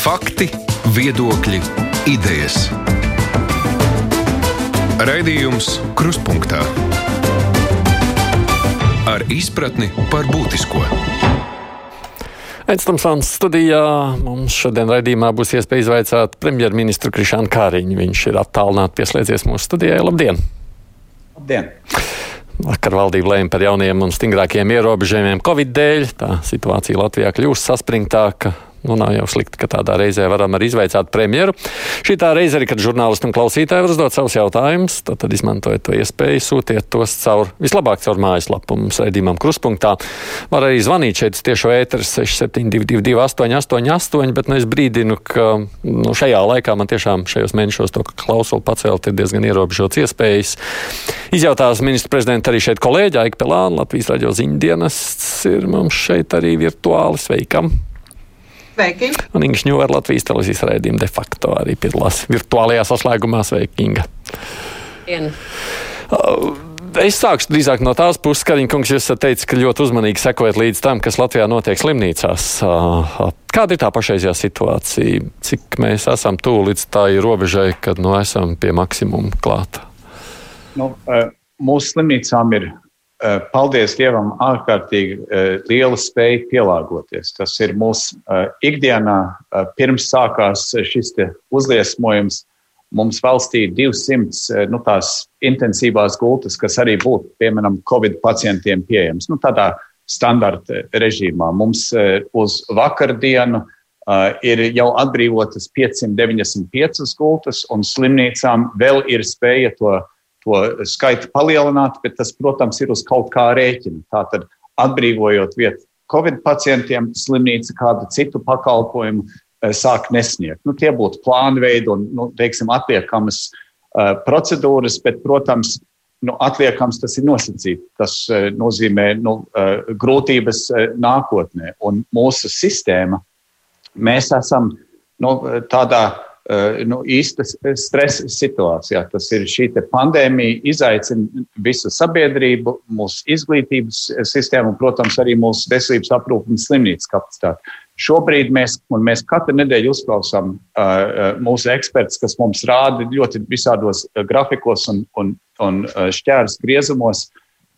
Fakti, viedokļi, idejas. Raidījums Kruspunkta ar izpratni par būtisko. Aizstamsons studijā mums šodien raidījumā būs iespēja izvaicāt premjerministru Krišānu Kāriņu. Viņš ir attālināti pieslēdzies mūsu studijai. Labdien! Labdien! Vakar valdība lēma par jauniem un stingrākiem ierobežojumiem Covid dēļ. Tā situācija Latvijā kļūst saspringtāka. Nu, nav jau slikti, ka tādā reizē varam arī izveicāt premjeru. Šī tā reize arī, kad žurnālisti un klausītāji var uzdot savus jautājumus, tad, tad izmantojiet to iespēju, sūtiet tos caur, vislabāk caur mājaslapu mums raidījumam kruspunktā. Var arī zvanīt šeit tiešo ēteru 6722 888, bet nu, es brīdinu, ka nu, šajā laikā man tiešām šajos mēnešos to klausulu pacelt ir diezgan ierobežots iespējas. Izjautās ministra prezidenta arī šeit kolēģi Aika Pelāna, Latvijas raģio ziņdienests ir mums šeit arī virtuāli sveikam. Sveiki! Un Inga Šņūra Latvijas televīzijas raidījuma de facto arī piedalās virtuālajā saslēgumā. Sveiki, Inga! Dien. Uh, Es sākšu drīzāk no tās puses, ka Kariņkungs, jūs teicat, ka ļoti uzmanīgi sekojat līdz tam, kas Latvijā notiek slimnīcās. Uh, kāda ir tā pašreizējā situācija? Cik mēs esam tuvu līdz tā robežai, kad nu, esam pie maksimuma klāta? Nu, mūsu slimnīcām ir Eh, paldies Dievam, ārkārtīgi eh, liela spēja pielāgoties. Tas ir mūsu eh, ikdienā, pirms sākās šis uzliesmojums. Mums valstī ir 200 nu, tās intensīvās gultas, kas arī būtu, piemēram, Covid pacientiem pieejamas. Nu, tādā standarta režīmā. Mums uz vakardienu ir jau atbrīvotas 595 gultas, un slimnīcām vēl ir spēja to izdarīt to skaitu palielināt, bet tas, protams, ir uz kaut kā rēķina. Tātad, atbrīvojot vietu Covid pacientiem, slimnīca kādu citu pakalpojumu eh, sāk nesniegt. Nu, tie būtu plānveidi un, nu, teiksim, atliekamas uh, procedūras, bet, protams, nu, atliekams tas ir nosacīts. Tas uh, nozīmē nu, uh, grūtības nākotnē. Un mūsu sistēma, mēs esam nu, tādā nu, īsta stresa situācijā. Tas ir šī pandēmija, izaicina visu sabiedrību, mūsu izglītības sistēmu un, protams, arī mūsu veselības aprūpas un slimnīcas kapacitāti. Šobrīd mēs, mēs katru nedēļu uzklausām uh, mūsu ekspertus, kas mums rāda ļoti visādos grafikos un, un, un šķērs griezumos.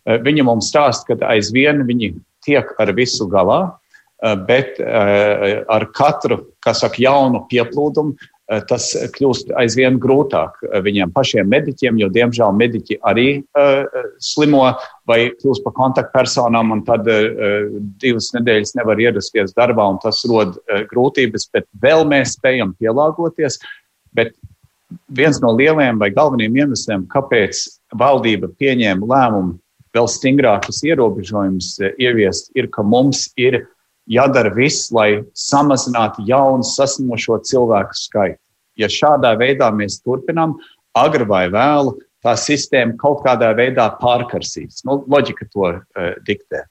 Uh, viņi mums stāsta, ka aizvien viņi tiek ar visu galā, bet ar katru, kas saka, jaunu pieplūdumu, Eh, tas kļūst aizvien grūtāk viņiem pašiem mediķiem, jo, diemžēl, mediķi arī uh, slimo vai kļūst par kontaktpersonām, un tad uh, divas nedēļas nevar ierasties darbā, un tas rod uh, grūtības, bet vēl mēs spējam pielāgoties. Bet viens no lielajiem vai galvenajiem iemesliem, kāpēc valdība pieņēma lēmumu vēl stingrākus ierobežojumus ieviest, ir, ka mums ir jādara viss, lai samazinātu jaunu saslimušo cilvēku skaitu. Ja šādā veidā mēs turpinām, agri vai vēlu, tā sistēma kaut kādā veidā pārkarsīs. Nu, loģika to uh, diktē.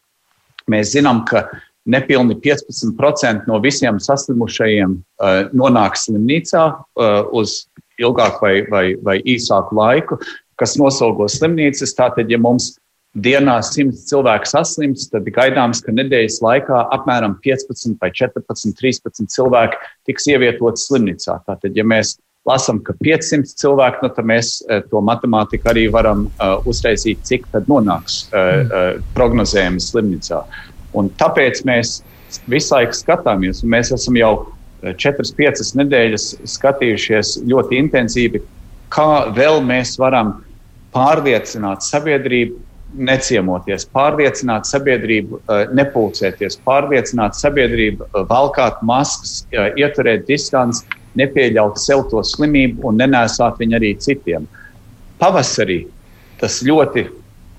Mēs zinām, ka nepilni 15% no visiem saslimušajiem uh, nonāk slimnīcā uh, uz ilgāku vai, vai, vai īsāku laiku, kas nosalgo slimnīcas. Tātad, ja mums dienā 100 cilvēku saslims, tad gaidāms, ka nedēļas laikā apmēram 15 vai 14, 13 cilvēki tiks ievietoti slimnīcā. Tātad, ja mēs lasām, ka 500 cilvēki, nu, tad mēs eh, to matemātiku arī varam uh, uztaisīt, cik tad nonāks uh, uh, prognozējumi slimnīcā. Un tāpēc mēs visu laiku skatāmies, un mēs esam jau 4-5 nedēļas skatījušies ļoti intensīvi, kā vēl mēs varam pārliecināt sabiedrību neciemoties, pārliecināt sabiedrību, eh, nepulcēties, pārliecināt sabiedrību, eh, valkāt maskas, eh, ieturēt distanci, nepieļaut sev to slimību un nenēsāt viņu arī citiem. Pavasarī tas ļoti,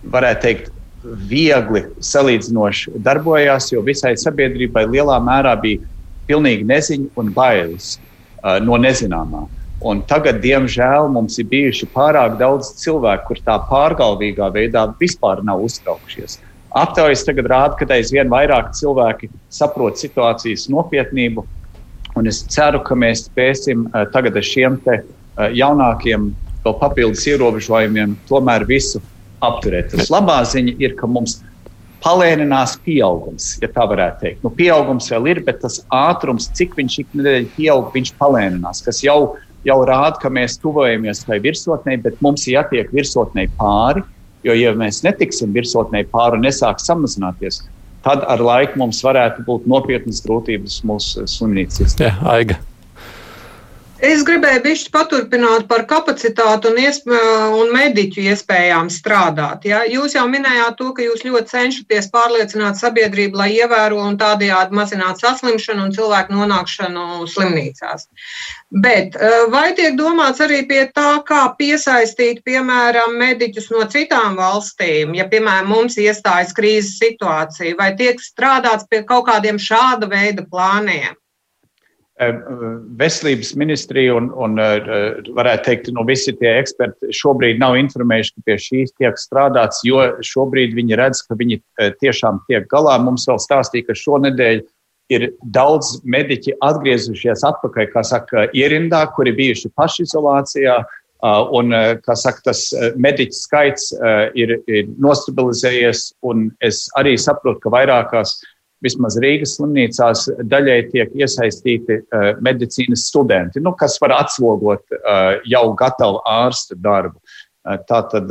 varētu teikt, viegli salīdzinoši darbojās, jo visai sabiedrībai lielā mērā bija pilnīgi neziņa un bailes uh, no nezināmā. Un tagad, diemžēl, mums ir bijuši pārāk daudz cilvēku, kur tā pārgalvīgā veidā vispār nav uztraukušies. Aptaujas tagad rāda, ka aizvien vairāk cilvēki saprot situācijas nopietnību. Un es ceru, ka mēs spēsim uh, tagad ar šiem te, uh, jaunākiem, vēl papildus ierobežojumiem tomēr visu apturēt. Tas labā ziņa ir, ka mums palēninās pieaugums, ja tā varētu teikt. Nu, pieaugums vēl ir, bet tas ātrums, cik viņš ik nedēļa pieaug, viņš palēninās, kas jau, jau rāda, ka mēs tuvojamies tai virsotnei, bet mums jātiek virsotnei pāri. Jo, ja mēs netiksim virsotnei pāri un nesāks samazināties, tad ar laiku mums varētu būt nopietnas grūtības mūsu slimnīcas. Jā, Aiga. Es gribēju bišķi paturpināt par kapacitātu un, iespē, un mediķu iespējām strādāt. Ja? Jūs jau minējāt to, ka jūs ļoti cenšaties pārliecināt sabiedrību, lai ievēro un tādējādi mazinātu saslimšanu un cilvēku nonākšanu slimnīcās. Bet eh, vai tiek domāts arī pie tā, kā piesaistīt, piemēram, mediķus no citām valstīm, ja, piemēram, mums iestājas krīzes situācija, vai tiek strādāts pie kaut kādiem šāda veida plāniem? Veselības ministrija un, un varētu teikt, no visi tie eksperti šobrīd nav informējuši, ka pie šīs tiek strādāts, jo šobrīd viņi redz, ka viņi tiešām tiek galā. Mums vēl stāstīja, ka šonedēļ ir daudz mediķi atgriezušies atpakaļ, kā saka, ierindā, kuri bijuši pašizolācijā. Un, kā saka, tas mediķu skaits ir, ir nostabilizējies, un es arī saprotu, ka vairākās uh, vismaz Rīgas slimnīcās daļai tiek iesaistīti uh, medicīnas studenti, nu, kas var atslogot uh, jau gatavu ārsta darbu. Uh, Tātad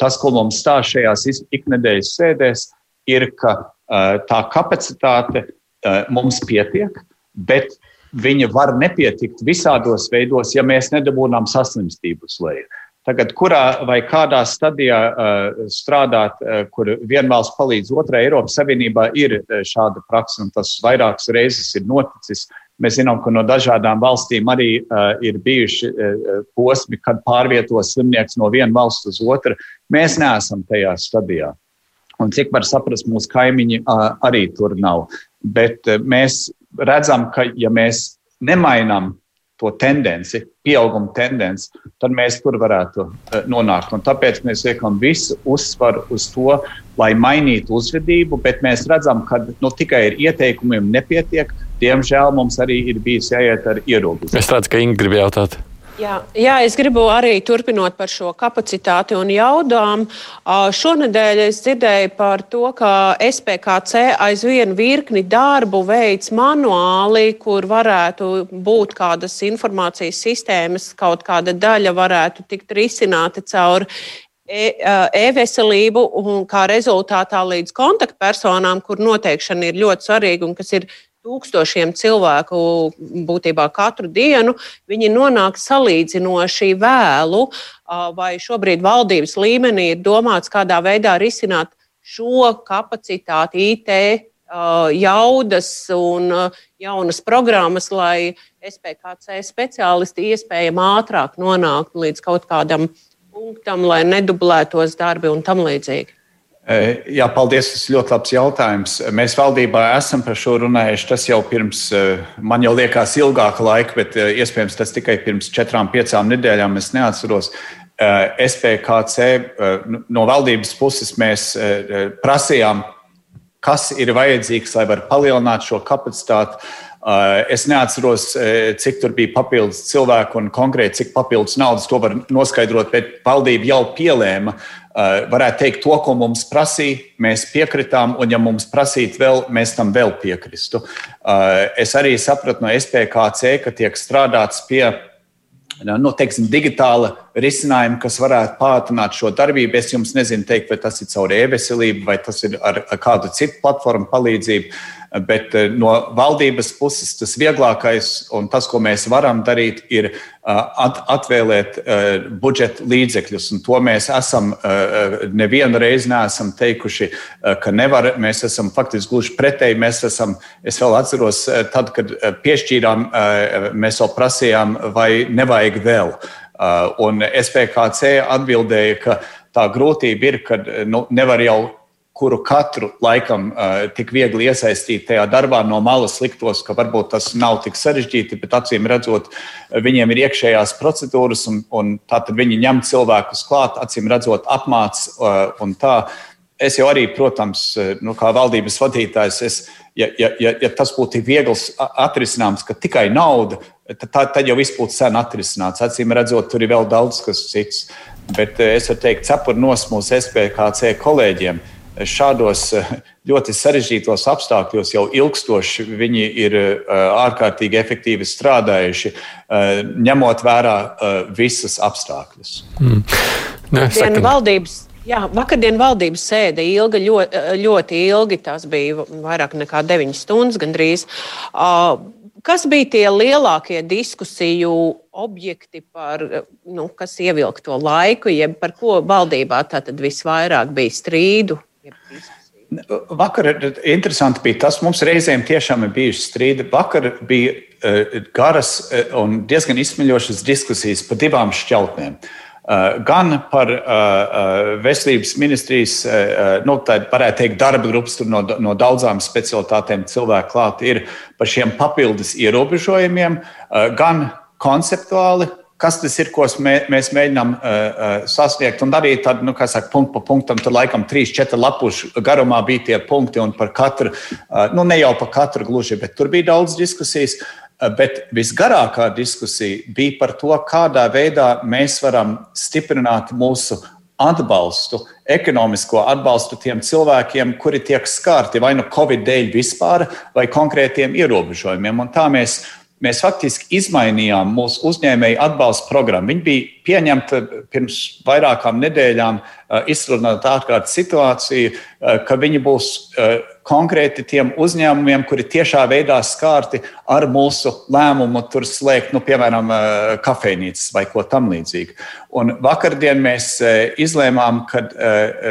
tas, ko mums stāsta šajās iknedēļas sēdēs, ir, ka tā kapacitāte mums pietiek, bet viņa var nepietikt visādos veidos, ja mēs nedabūnām saslimstību leju. Tagad, kurā vai kādā stadijā uh, strādāt, uh, kur viena valsts palīdz otrai Eiropas Savienībā, ir uh, šāda praksa, un tas vairākas reizes ir noticis. Mēs zinām, ka no dažādām valstīm arī uh, ir bijuši uh, posmi, kad pārvieto slimnieks no vienas valsts uz otru. Mēs neesam tajā stadijā. Un cik var saprast, mūsu kaimiņi uh, arī tur nav. Bet uh, mēs redzam, ka ja mēs nemainām to tendenci, pieauguma tendenci, tad mēs tur varētu eh, nonākt. Un tāpēc mēs liekam visu uzsvaru uz to, lai mainītu uzvedību, bet mēs redzam, ka nu, tikai ar ieteikumiem nepietiek. Diemžēl mums arī ir bijis jāiet ar ierobežojumiem. Es redzu, ka Inga grib jautāt. Jā, jā, es gribu arī turpinot par šo kapacitāti un jaudām. Šonadēļ es dzirdēju par to, ka SPKC aizvien virkni darbu veids manuāli, kur varētu būt kādas informācijas sistēmas, kaut kāda daļa varētu tikt risināta caur e-veselību, un kā rezultātā līdz kontaktpersonām, kur noteikšana ir ļoti svarīga un kas ir tūkstošiem cilvēku būtībā katru dienu, viņi nonāk salīdzinoši vēlu. Vai šobrīd valdības līmenī ir domāts, kādā veidā risināt šo kapacitāti, IT jaudas un jaunas programmas, lai SPKC speciālisti iespējami ātrāk nonāktu līdz kaut kādam punktam, lai nedublētos darbi un tam līdzīgi? Eh, jā, paldies. Tas ļoti labs jautājums. Mēs valdībā esam par šo runājuši. Tas jau pirms, eh, man jau liekas, ilgāka laika, bet eh, iespējams tas tikai pirms četrām, piecām nedēļām. Es neatceros. SPKC no valdības puses mēs prasījām, kas ir vajadzīgs, lai varētu palielināt šo kapacitāti. Es neatceros, cik tur bija papildus cilvēku un konkrēti cik papildus naudas to var noskaidrot, bet valdība jau pielēma Eh, varētu teikt, to, ko mums prasīja, mēs piekritām, un ja mums prasītu vēl, mēs tam vēl piekristu. Eh, es arī sapratu no SPKC, ka tiek strādāts pie nu, teiksim, digitāla risinājuma, kas varētu pātrināt šo darbību. Es jums nezinu teikt, vai tas ir caur e-veselību, vai tas ir ar kādu citu platformu palīdzību. Bet eh, no valdības puses tas vieglākais un tas, ko mēs varam darīt, ir eh, atvēlēt eh, budžeta līdzekļus. Un to mēs esam nevienu reizi neesam teikuši, ka nevar. Mēs esam faktiski gluži pretēji. Mēs esam, es vēl atceros, tad, kad piešķīrām, mēs vēl prasījām, vai nevajag vēl. Un SPKC atbildēja, ka tā grūtība ir, ka nu, nevar jau kuru katru laikam uh, tik viegli iesaistīt tajā darbā no malas liktos, ka varbūt tas nav tik sarežģīti, bet acīm redzot, viņiem ir iekšējās procedūras, un, un tātad viņi ņem cilvēkus klāt, acīm redzot, apmāc uh, un tā. Es jau arī, protams, nu, kā valdības vadītājs, es, ja, ja, ja tas būtu viegls atrisināms, ka tikai nauda, tad, tad jau viss būtu sen atrisināts. Acīm redzot, tur ir vēl daudz kas cits. Bet es varu teikt, cepur nos mūsu SPKC kolēģiem. Uh, šādos ļoti sarežģītos apstākļos jau ilgstoši viņi ir ārkārtīgi efektīvi strādājuši, ņemot vērā visus apstākļus. Mm. Ne, valdības Jā, vakardien valdības sēde ilga, ļoti, ļoti ilgi. Tas bija vairāk nekā 9 stundas gandrīz. Kas bija tie lielākie diskusiju objekti, par, nu, kas ievilka to laiku, jeb par ko valdībā tātad visvairāk bija strīdu? Vakar interesanti bija tas, mums reizēm tiešām ir bijuši strīdi. Vakar bija garas un diezgan izsmeļošas diskusijas par divām šķautnēm. Uh, Eh, gan par eh, eh, veselības ministrijas, nu, tā varētu teikt, darba grupas, tur no, no daudzām specialitātēm cilvēki klāt ir par šiem papildus ierobežojumiem, gan konceptuāli, kas tas ir, ko mēs mēģinām sasniegt. Un arī tad, nu, kā saka, punktu pa punktam, tur laikam trīs, četri lapušu garumā bija tie punkti, un par katru, nu, ne jau par katru gluži, bet tur bija daudz diskusijas. Eh, bet visgarākā diskusija bija par to, kādā veidā mēs varam stiprināt mūsu atbalstu, ekonomisko atbalstu tiem cilvēkiem, kuri tiek skarti vai nu Covid dēļ vispār, vai konkrētiem ierobežojumiem. Un tā mēs, mēs faktiski izmainījām mūsu uzņēmēju atbalsta programmu. Viņa bija pieņemta pirms vairākām nedēļām, eh, izsludinot ārkārtas situāciju, eh, ka viņi būs konkrēti tiem uzņēmumiem, kuri tiešā veidā skārti ar mūsu lēmumu tur slēgt, nu, piemēram, kafejnīcas vai ko tamlīdzīgu. Un vakardien mēs izlēmām, ka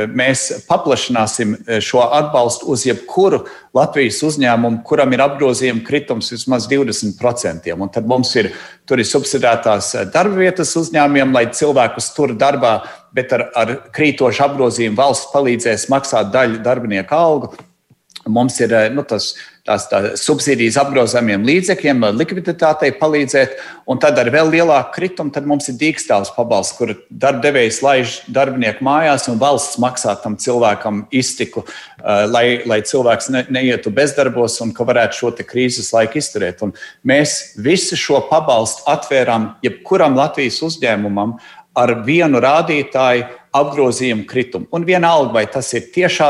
mēs paplašināsim šo atbalstu uz jebkuru Latvijas uzņēmumu, kuram ir apgrozījuma kritums vismaz 20%. Un tad mums ir, ir subsidētās darba vietas uzņēmumiem, lai cilvēkus tur darbā, bet ar, ar krītošu apgrozījumu valsts palīdzēs maksāt daļu darbinieku algu. Mums ir eh, nu, tas, tās tā, subsīdijas apgrozāmiem līdzekļiem, likviditātei palīdzēt, un tad ar vēl lielāku kritumu mums ir dīkstāvs pabalsts, kur darbdevējs laiž darbinieku mājās un valsts maksā tam cilvēkam iztiku, eh, lai, lai cilvēks ne, neietu bezdarbos un ka varētu šo krīzes laiku izturēt. Un mēs visu šo pabalstu atvērām jebkuram Latvijas uzņēmumam ar vienu rādītāju apgrozījumu kritumu. Un vienalga, vai tas ir tiešā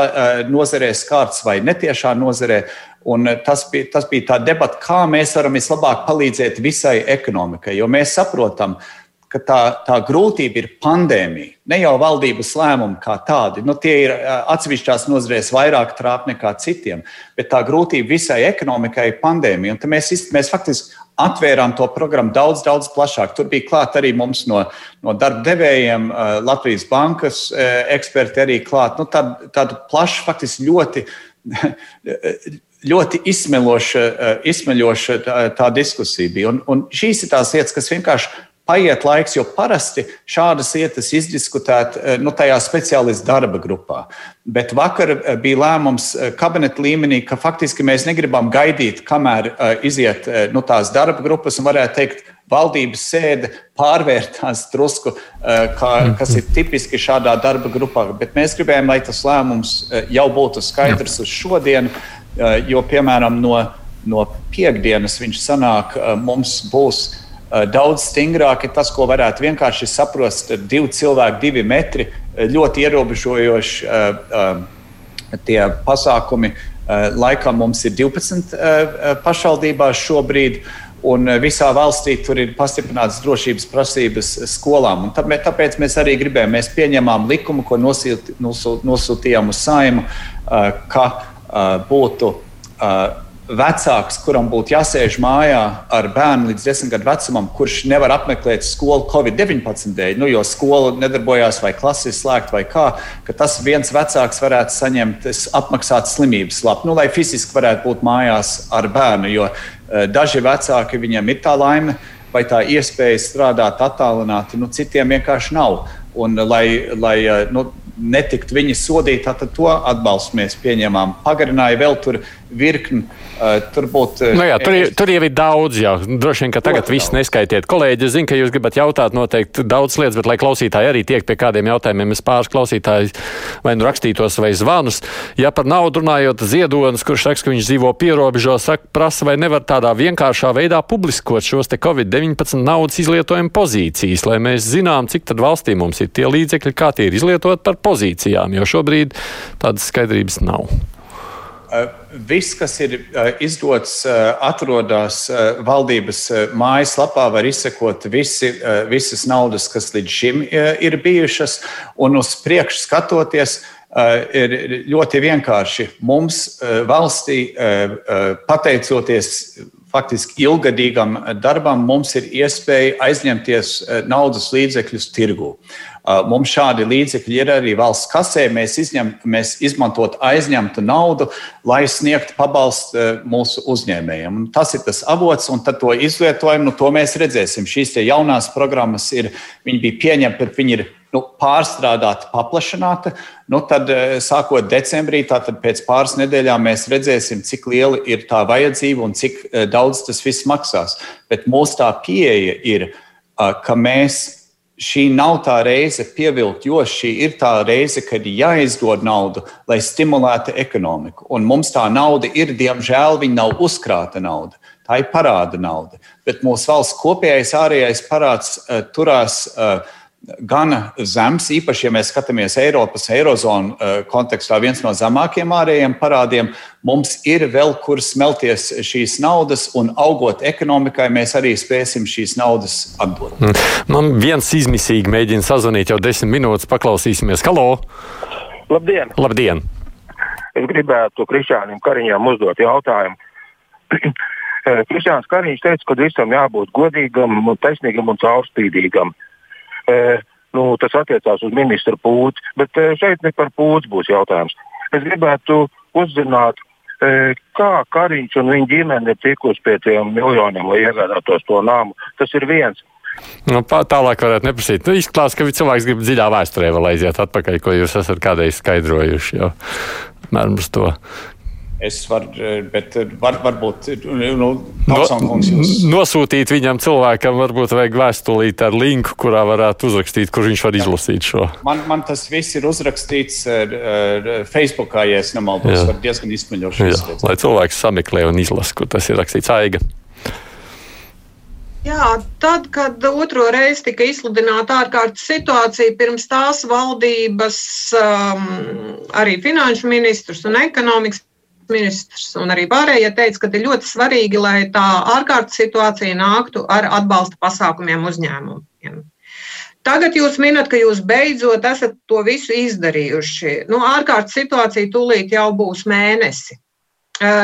nozarē skārts vai netiešā nozarē. Un tas bija, tas bija tā debata, kā mēs varam vislabāk palīdzēt visai ekonomikai. Jo mēs saprotam, ka tā, tā grūtība ir pandēmija, ne jau valdības lēmumi kā tādi. Nu, tie ir atsevišķās nozarēs vairāk trāp nekā citiem, bet tā grūtība visai ekonomikai ir pandēmija. Un mēs, mēs faktiski atvērām to programmu daudz, daudz plašāk. Tur bija klāt arī mums no, no darba devējiem, Latvijas bankas eksperti arī klāt. Nu, tāda, tāda plaša, faktiski ļoti. Ļoti izsmeļoša, izsmeļoša tā, tā diskusija bija. Un, un šīs ir tās lietas, kas vienkārši paiet laiks, jo parasti šādas lietas izdiskutēt eh, nu, tajā speciālistu darba grupā. Bet vakar eh, bija lēmums eh, kabineta līmenī, ka faktiski mēs negribam gaidīt, kamēr iziet nu, tās darba grupas un varētu teikt, valdības sēde pārvērtās drusku, kā, kas ir tipiski šādā darba grupā. Bet mēs gribējām, lai tas lēmums jau būtu skaidrs uz šodienu, jo, piemēram, no, no piekdienas viņš sanāk, mums būs daudz stingrāk ir tas, ko varētu vienkārši saprast. Divi cilvēki, divi metri, eh, ļoti ierobežojoši eh, tie pasākumi. Laikam mums ir 12 pašvaldībās šobrīd. Un visā valstī tur ir pastiprināts drošības prasības skolām. Un tāpēc mēs arī gribējām, mēs pieņemām likumu, ko nosūtījām uz saimu, ka būtu vecāks, kuram būtu jāsēž mājā ar bērnu līdz 10 gadu vecumam, kurš nevar apmeklēt skolu Covid-19 dēļ, nu, jo skola nedarbojās vai klases ir slēgta vai kā, ka tas viens vecāks varētu saņemt apmaksāt slimības lapu, nu, lai fiziski varētu būt mājās ar bērnu. Jo uh, daži vecāki viņiem ir tā laime vai tā iespēja strādāt attālināti, nu, citiem vienkārši nav. Un, lai, lai uh, nu, netikt viņi sodīti, tad to atbalstu mēs pieņemām. Pagarināja vēl tur virkni. Tur būtu. Nu jā, tur, ir, tur jau ir daudz, jau droši vien, ka tagad viss neskaitiet. Kolēģi, es zinu, ka jūs gribat jautāt noteikti daudz lietas, bet lai klausītāji arī tiek pie kādiem jautājumiem, es pāris klausītāji vai nu rakstītos vai zvanus. Ja par naudu runājot, ziedonis, kurš saka, ka viņš dzīvo pierobežo, saka, prasa, vai nevar tādā vienkāršā veidā publiskot šos te Covid-19 naudas izlietojumu pozīcijas, lai mēs zinām, cik tad valstī mums ir tie līdzekļi, kā tie ir izlietot par pozīcijām, jo šobrīd tādas skaidrības nav. Uh, viss, kas ir uh, izdots, uh, atrodas valdības mājaslapā, var izsekot visi, visas naudas, kas līdz šim ir bijušas, un uz priekšu skatoties. Ir ļoti vienkārši. Mums valstī, pateicoties faktiski ilgadīgam darbam, mums ir iespēja aizņemties naudas līdzekļus tirgū. Mums šādi līdzekļi ir arī valsts kasē. Mēs, izņem, mēs izmantot aizņemtu naudu, lai sniegtu pabalstu mūsu uzņēmējiem. Un tas ir tas avots, un to izlietojumu, nu, to mēs redzēsim. Šīs jaunās programmas ir, bija pieņemtas, bet viņi ir nu, pārstrādāta, paplašināta. Nu, tad, sākot decembrī, tātad pēc pāris nedēļām, mēs redzēsim, cik liela ir tā vajadzība un cik daudz tas viss maksās. Bet mūsu tā pieeja ir, ka mēs šī nav tā reize pievilkt, jo šī ir tā reize, kad jāizdod naudu, lai stimulētu ekonomiku. Un mums tā nauda ir, diemžēl, viņa nav uzkrāta nauda. Tā ir parāda nauda. Bet mūsu valsts kopējais ārējais parāds uh, turās. Uh, gana zems, īpaši, ja mēs skatāmies Eiropas, Eirozonu eh, kontekstā, viens no zemākajiem ārējiem parādiem. Mums ir vēl kur smelties šīs naudas, un augot ekonomikai, mēs arī spēsim šīs naudas atdot. Mm. Man viens izmisīgi mēģina sazvanīt jau desmit minūtes, paklausīsimies. Halo! Labdien! Labdien. Es gribētu Krišānam Kariņam uzdot jautājumu. Krišāns Kariņš teica, ka visam jābūt godīgam, taisnīgam un caurspīdīgam. E, nu, tas attiecās uz ministru pūci, bet e, šeit ne par pūci būs jautājums. Es gribētu uzzināt, e, kā Kariņš un viņa ģimene ir tikusi pie tiem miljoniem, lai iegādātos to nāmu. Tas ir viens. Nu, tālāk varētu neprasīt. Nu, izklāst, ka cilvēks grib dziļā vēsturē vēl aiziet atpakaļ, ko jūs esat kādreiz skaidrojuši. Jau. Mēram uz to. Es varu, bet var, varbūt nu, Tausonkungs, jūs... nosūtīt viņam cilvēkam, varbūt vajag vēstulīt ar linku, kurā varētu uzrakstīt, kur viņš var izlasīt šo. Man, man tas viss ir uzrakstīts ar, ar Facebookā, ja es nemaldos, var diezgan izsmeļoši. Lai cilvēks sameklē un izlasa, kur tas ir rakstīts Aiga. Jā, tad, kad otro reizi tika izsludināta ārkārtas situācija, pirms tās valdības um, arī finanšu ministrs un ekonomikas ministrs un arī pārējie teica, ka ir ļoti svarīgi, lai tā ārkārtas situācija nāktu ar atbalsta pasākumiem uzņēmumiem. Tagad jūs minat, ka jūs beidzot esat to visu izdarījuši. Nu, ārkārtas situācija tūlīt jau būs mēnesi.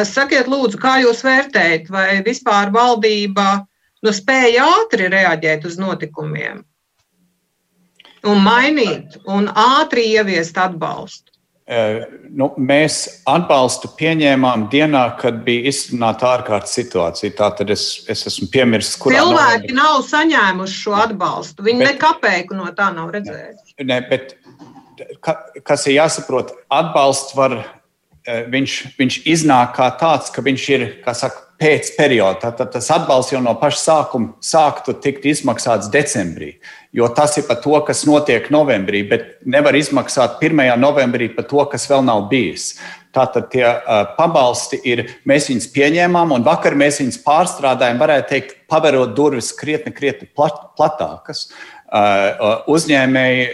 Sakiet, lūdzu, kā jūs vērtējat, vai vispār valdība nu, spēja ātri reaģēt uz notikumiem un mainīt un ātri ieviest atbalstu? Eh, nu, mēs atbalstu pieņēmām dienā, kad bija izsludināta ārkārtas situācija. Tātad es, es esmu piemirsis, kurā cilvēki novembrī... nav saņēmuši šo atbalstu. Viņi nekapēku no tā nav redzējuši. Ne, bet, ka, kas ir jāsaprot, atbalsts var, eh, viņš, viņš iznāk kā tāds, ka viņš ir, kā saka, pēc perioda. Tad tas atbalsts jau no paša sākuma sāktu tikt izmaksāts decembrī, jo tas ir par to, kas notiek novembrī, bet nevar izmaksāt 1. novembrī par to, kas vēl nav bijis. Tātad tie uh, pabalsti ir, mēs viņus pieņēmām, un vakar mēs viņus pārstrādājām, varētu teikt, paverot durvis krietni, krietni plat, platākas. Uh, uzņēmēji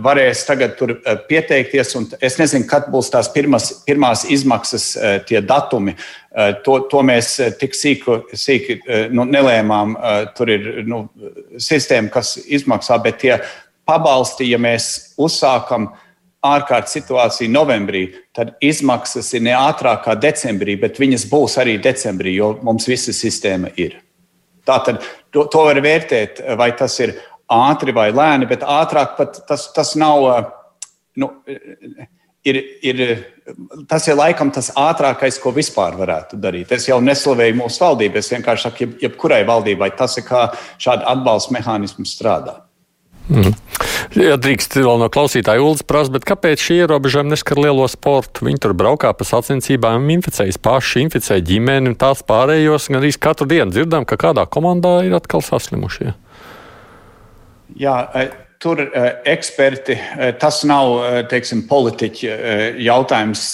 varēs tagad tur pieteikties, es nezinu, kad būs tās pirmas, pirmās izmaksas, tie datumi. To, to mēs tik sīki, sīki nu, nelēmām. Tur ir nu, sistēma, kas izmaksā, bet tie pabalsti, ja mēs uzsākam ārkārtas situāciju novembrī, tad izmaksas ir ne ātrāk kā decembrī, bet viņas būs arī decembrī, jo mums visa sistēma ir. Tātad to, to var vērtēt, vai tas ir ātri vai lēni, bet ātrāk pat tas, tas nav. Nu, ir, ir, tas ir laikam tas ātrākais, ko vispār varētu darīt. Es jau neslavēju mūsu valdību. Es vienkārši saku, jeb, jebkurai valdībai tas ir kā šāda atbalsta mehānisms strādā. Mm. Ja drīkst vēl no klausītāja Ulas prasa, bet kāpēc šie ierobežojumi neskar lielo sportu? Viņi tur braukā pa sacensībām, inficējas paši, inficē ģimeni un tās pārējos. Gan arī katru dienu dzirdam, ka kādā komandā ir atkal saslimušie. Jā, Tur eksperti, tas nav teiksim, politiķi jautājums.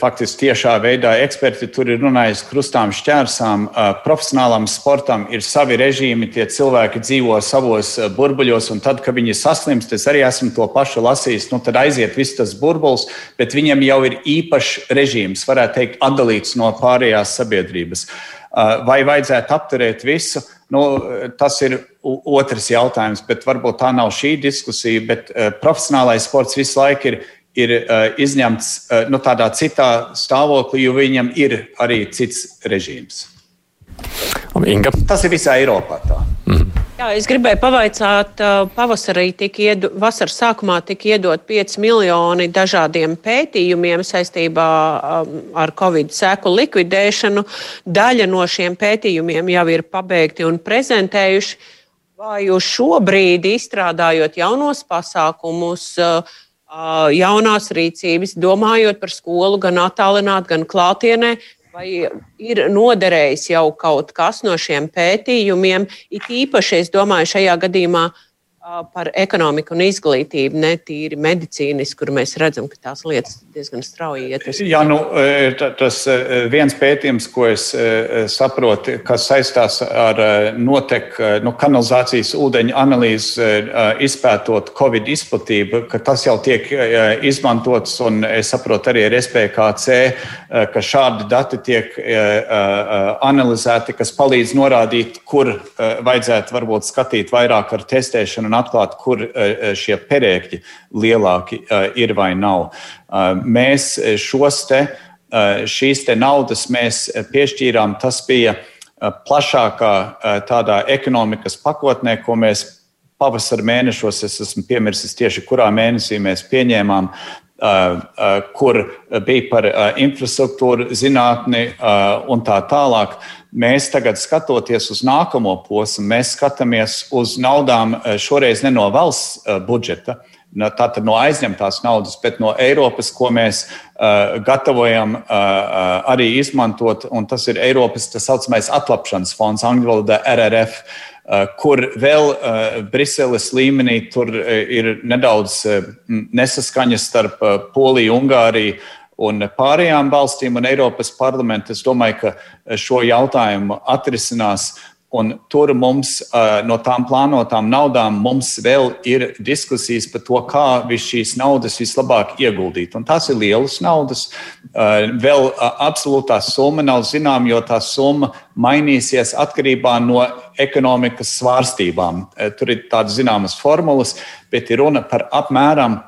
Faktiski tiešā veidā eksperti tur ir runājis krustām šķērsām. Profesionālam sportam ir savi režīmi, tie cilvēki dzīvo savos burbuļos, un tad, kad viņi saslimst, es arī esmu to pašu lasījis, nu, tad aiziet viss tas burbulis, bet viņiem jau ir īpašs režīms, varētu teikt, atdalīts no pārējās sabiedrības. Vai vajadzētu apturēt visu? Nu, tas ir otrs jautājums, bet varbūt tā nav šī diskusija. Bet uh, profesionālais sports visu laiku ir, ir uh, izņemts nu, tādā citā stāvoklī, jo viņam ir arī cits režīms. Inga. Tas ir visā Eiropā. Tā. Mm. Jā, es gribēju pavaicāt, pavasarī tika iedo, vasaras sākumā tika iedot 5 miljoni dažādiem pētījumiem saistībā ar Covid seku likvidēšanu. Daļa no šiem pētījumiem jau ir pabeigti un prezentējuši. Vai jūs šobrīd izstrādājot jaunos pasākumus, jaunās rīcības, domājot par skolu gan attālināt, gan klātienē, Vai ir noderējis jau kaut kas no šiem pētījumiem? It īpaši, es domāju, šajā gadījumā uh, par ekonomiku un izglītību, ne tīri medicīniski, kur mēs redzam, ka tās lietas diezgan strauji iet uz priekšu. Jā, nu, tas viens pētījums, ko es saprotu, kas saistās ar notek, nu, kanalizācijas ūdeņu analīzi, izpētot Covid izplatību, ka tas jau tiek izmantots, un es saprotu arī ar SPKC, ka šādi dati tiek analizēti, kas palīdz norādīt, kur vajadzētu varbūt skatīt vairāk ar testēšanu un atklāt, kur e, e, šie perēkļi lielāki e, ir vai nav. Mēs šos te, šīs te naudas mēs piešķīrām, tas bija plašākā tādā ekonomikas pakotnē, ko mēs pavasara mēnešos, es esmu piemirsis tieši kurā mēnesī mēs pieņēmām, kur bija par infrastruktūru, zinātni un tā tālāk. Mēs tagad skatoties uz nākamo posmu, mēs skatāmies uz naudām eh, šoreiz ne no valsts eh, budžeta, tātad no aizņemtās naudas, bet no Eiropas, ko mēs uh, gatavojam uh, uh, arī izmantot, un tas ir Eiropas tā saucamais atlapšanas fonds, angļu valodā RRF. Uh, kur vēl uh, Briseles līmenī tur uh, ir nedaudz nesaskaņas starp Poliju, Ungāriju, un pārējām valstīm un Eiropas parlamentu. Es domāju, ka šo jautājumu atrisinās. Un tur mums no tām plānotām naudām vēl ir diskusijas par to, kā šīs naudas vislabāk ieguldīt. Un tās ir lielas naudas. Vēl absolūtā summa nav zināma, jo tā summa mainīsies atkarībā no ekonomikas svārstībām. Tur ir tādas zināmas formulas, bet ir runa par apmēram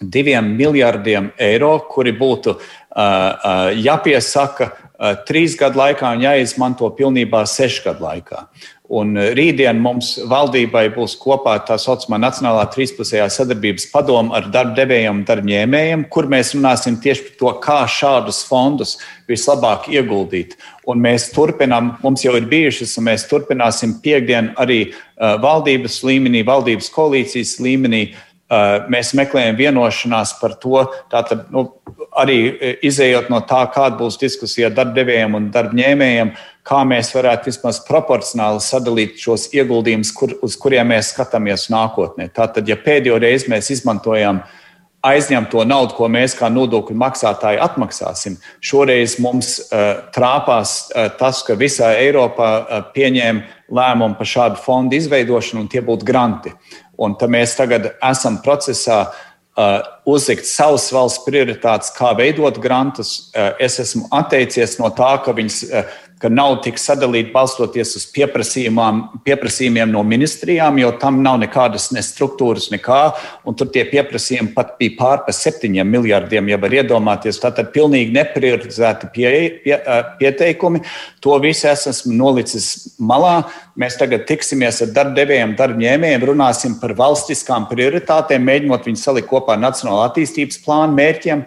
diviem miljardiem eiro, kuri būtu uh, uh, jāpiesaka uh, trīs gadu laikā un jāizmanto pilnībā sešu gadu laikā. Un rītdien mums valdībai būs kopā tā saucamā Nacionālā trīspusējā sadarbības padoma ar darbdevējiem un darbņēmējiem, kur mēs runāsim tieši par to, kā šādus fondus vislabāk ieguldīt. Un mēs turpinām, mums jau ir bijušas, un mēs turpināsim piekdien arī valdības līmenī, valdības koalīcijas līmenī uh, mēs meklējam vienošanās par to, tātad, nu, arī eh, izējot no tā, kāda būs diskusija ar darbdevējiem un darbņēmējiem, kā mēs varētu vismaz proporcionāli sadalīt šos ieguldījumus, kur, uz kuriem mēs skatāmies nākotnē. Tātad, ja pēdējo reizi mēs izmantojam aizņemto naudu, ko mēs kā nodokļu maksātāji atmaksāsim, šoreiz mums uh, trāpās uh, tas, ka visā Eiropā uh, pieņēma lēmumu par šādu fondu izveidošanu, un tie būtu granti. Un mēs tagad esam procesā uh, uzlikt savas valsts prioritātes, kā veidot grantus. Uh, es esmu atteicies no tā, ka viņas uh, ka nauda tiks sadalīta balstoties uz pieprasījumiem no ministrijām, jo tam nav nekādas ne struktūras, nekā. Tur tie pieprasījumi pat bija pār pa septiņiem miljardiem, ja var iedomāties. Tātad pilnīgi neprioritizēti pie, pie, pieteikumi. To visu es esmu nolicis malā. Mēs tagad tiksimies ar darbdevējiem, darbņēmējiem, runāsim par valstiskām prioritātēm, mēģinot viņus salikt kopā ar Nacionālo attīstības plānu mērķiem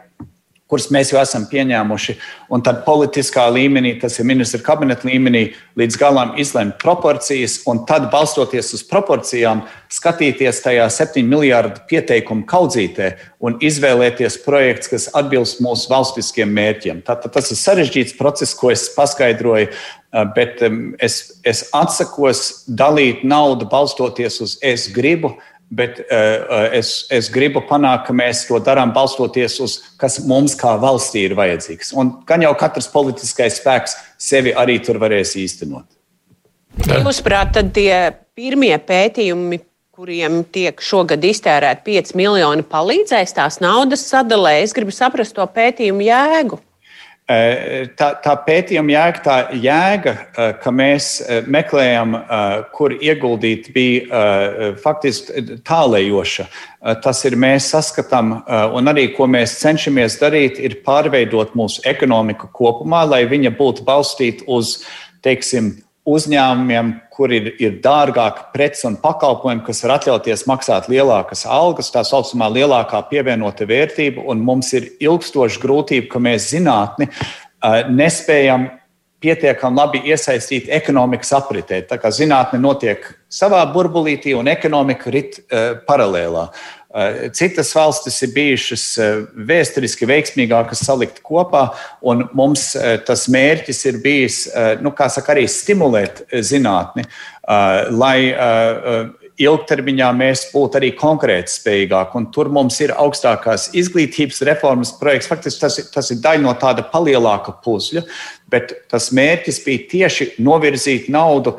kuras mēs jau esam pieņēmuši, un tad politiskā līmenī, tas ir ministra kabineta līmenī, līdz galam izlemt proporcijas, un tad balstoties uz proporcijām, skatīties tajā 7 miljardu pieteikumu kaudzītē un izvēlēties projekts, kas atbilst mūsu valstiskiem mērķiem. Tātad tas ir sarežģīts process, ko es paskaidroju, bet es, es atsakos dalīt naudu balstoties uz es gribu bet uh, es, es gribu panākt, ka mēs to darām balstoties uz to, kas mums kā valstī ir vajadzīgs. Un gan jau katrs politiskais spēks sevi arī tur varēs īstenot. Jūsuprāt, tad tie pirmie pētījumi, kuriem tiek šogad iztērēti 5 miljoni, palīdzēs tās naudas sadalē? Es gribu saprast to pētījumu jēgu. Tā, tā pētījuma jēga, tā jēga, ka mēs meklējam, kur ieguldīt, bija faktiski tālējoša. Tas ir mēs saskatām, un arī ko mēs cenšamies darīt, ir pārveidot mūsu ekonomiku kopumā, lai viņa būtu balstīta uz, teiksim, uzņēmumiem, kur ir, ir dārgāka preci un pakalpojumi, kas var atļauties maksāt lielākas algas, tā saucamā lielākā pievienota vērtība, un mums ir ilgstoša grūtība, ka mēs zinātni nespējam pietiekami labi iesaistīt ekonomikas apritē. Tā kā zinātne notiek savā burbulītī un ekonomika rit paralēlā. Eh, citas valstis ir bijušas eh, vēsturiski veiksmīgākas salikt kopā, un mums eh, tas mērķis ir bijis, nu, saka, arī stimulēt zinātni, lai ilgtermiņā mēs būtu arī konkurētspējīgāki. Tur mums ir augstākās izglītības reformas projekts. Faktiski tas, tas ir daļa no tāda palielāka puzļa, bet tas mērķis bija tieši novirzīt naudu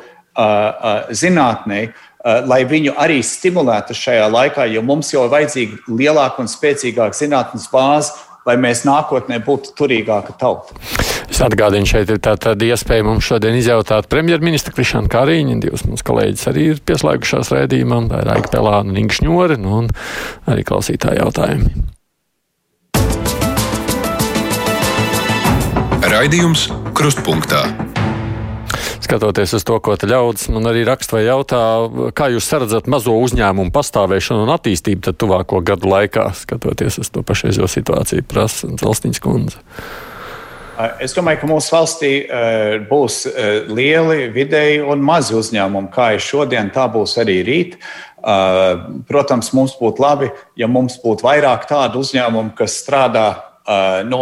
zinātnē, Eh, lai viņu arī stimulētu šajā laikā, jo mums jau ir vajadzīga lielāka un spēcīgāka zinātnes bāze, lai mēs nākotnē būtu turīgāka tauta. Es atgādinu, šeit ir tāda iespēja mums šodien izjautāt premjerministra Krišānu Kāriņu. Divas mūsu kolēģis arī ir pieslēgušās rēdījumam, tā ir Aika Pelāna un Inga Šņori, nu, un arī klausītāji jautājumi. Raidījums Krustpunktā skatoties uz to, ko te ļaudis man arī raksta vai jautā, kā jūs saredzat mazo uzņēmumu pastāvēšanu un attīstību tad tuvāko gadu laikā, skatoties uz to pašreizo situāciju, prasa Zalstiņas kundze. Es domāju, ka mūsu valstī būs lieli, vidēji un mazi uzņēmumi. Kā ir šodien, tā būs arī rīt. Protams, mums būtu labi, ja mums būtu vairāk tādu uzņēmumu, kas strādā nu,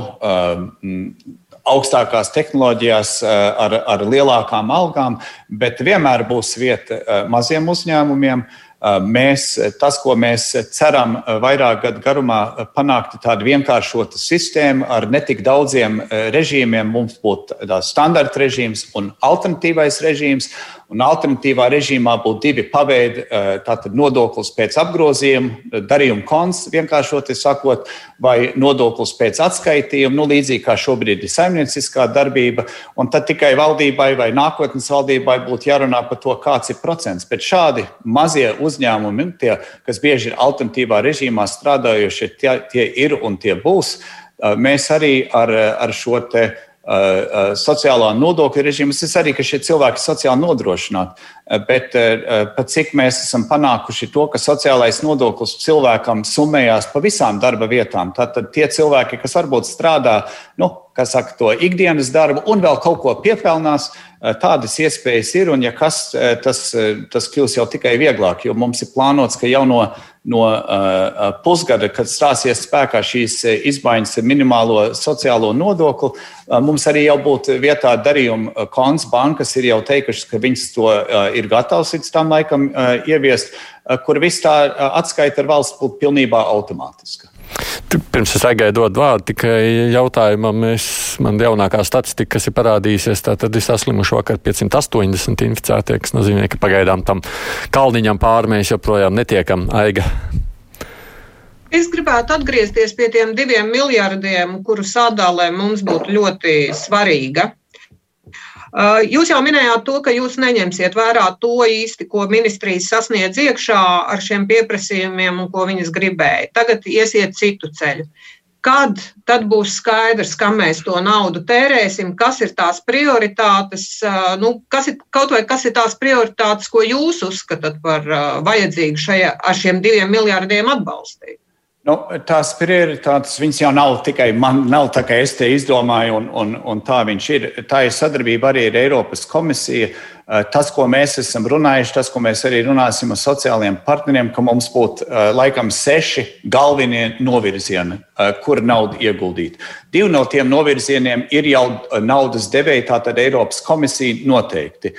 augstākās tehnoloģijās eh, ar, ar lielākām algām, bet vienmēr būs vieta eh, maziem uzņēmumiem. Eh, mēs, tas, ko mēs ceram vairāk gadu garumā panākt, ir tāda vienkāršota sistēma ar netik daudziem režīmiem. Mums būtu standarta režīms un alternatīvais režīms. Un alternatīvā režīmā būtu divi paveidi - tātad nodoklis pēc apgrozījuma, darījuma konts, vienkāršoti sakot, vai nodoklis pēc atskaitījuma, nu, līdzīgi kā šobrīd ir saimnieciskā darbība. Un tad tikai valdībai vai nākotnes valdībai būtu jārunā par to, kāds ir procents. Bet šādi mazie uzņēmumi, tie, kas bieži ir alternatīvā režīmā strādājošie, tie, tie ir un tie būs. Mēs arī ar, ar šo te sociālā nodokļa režīmas. Es arī, ka šie cilvēki ir sociāli nodrošināti, bet pat cik mēs esam panākuši to, ka sociālais nodoklis cilvēkam summējās pa visām darba vietām. Tātad tie cilvēki, kas varbūt strādā, nu, kas saka, to ikdienas darbu un vēl kaut ko piepelnās, tādas iespējas ir. Un, ja kas, tas, tas kļūs jau tikai vieglāk, jo mums ir plānots, ka jau no no uh, pusgada, kad stāsies spēkā šīs izmaiņas ar minimālo sociālo nodokli, uh, mums arī jau būtu vietā darījuma konts. Bankas ir jau teikušas, ka viņas to uh, ir gatavas līdz tam laikam uh, ieviest, uh, kur viss tā uh, atskaita ar valsts būtu pilnībā automātiska. Pirms es aigāju dot vārdu, tikai jautājumam, mēs, man jaunākā statistika, kas ir parādījusies, tad ir saslimuši vakar 580 inficētie, kas nozīmē, ka pagaidām tam kalniņam pāri mēs joprojām netiekam aiga. Es gribētu atgriezties pie tiem diviem miljardiem, kuru sadalē mums būtu ļoti svarīga. Uh, jūs jau minējāt to, ka jūs neņemsiet vērā to īsti, ko ministrijas sasniedz iekšā ar šiem pieprasījumiem un ko viņas gribēja. Tagad iesiet citu ceļu. Kad tad būs skaidrs, kam mēs to naudu tērēsim, kas ir tās prioritātes, uh, nu, kas ir, kaut vai kas ir tās prioritātes, ko jūs uzskatāt par uh, vajadzīgu šajā, ar šiem diviem miljārdiem atbalstīt? Nu, tās prioritātes jau nav tikai man, nav tā, ka es te izdomāju, un, un, un tā viņš ir. Tā ir sadarbība arī ar Eiropas komisiju. Eh, tas, ko mēs esam runājuši, tas, ko mēs arī runāsim ar sociālajiem partneriem, ka mums būtu eh, laikam seši galvenie novirzieni, eh, kur naudu ieguldīt. Divi no tiem novirzieniem ir jau naudas devēji, tātad Eiropas komisija noteikti.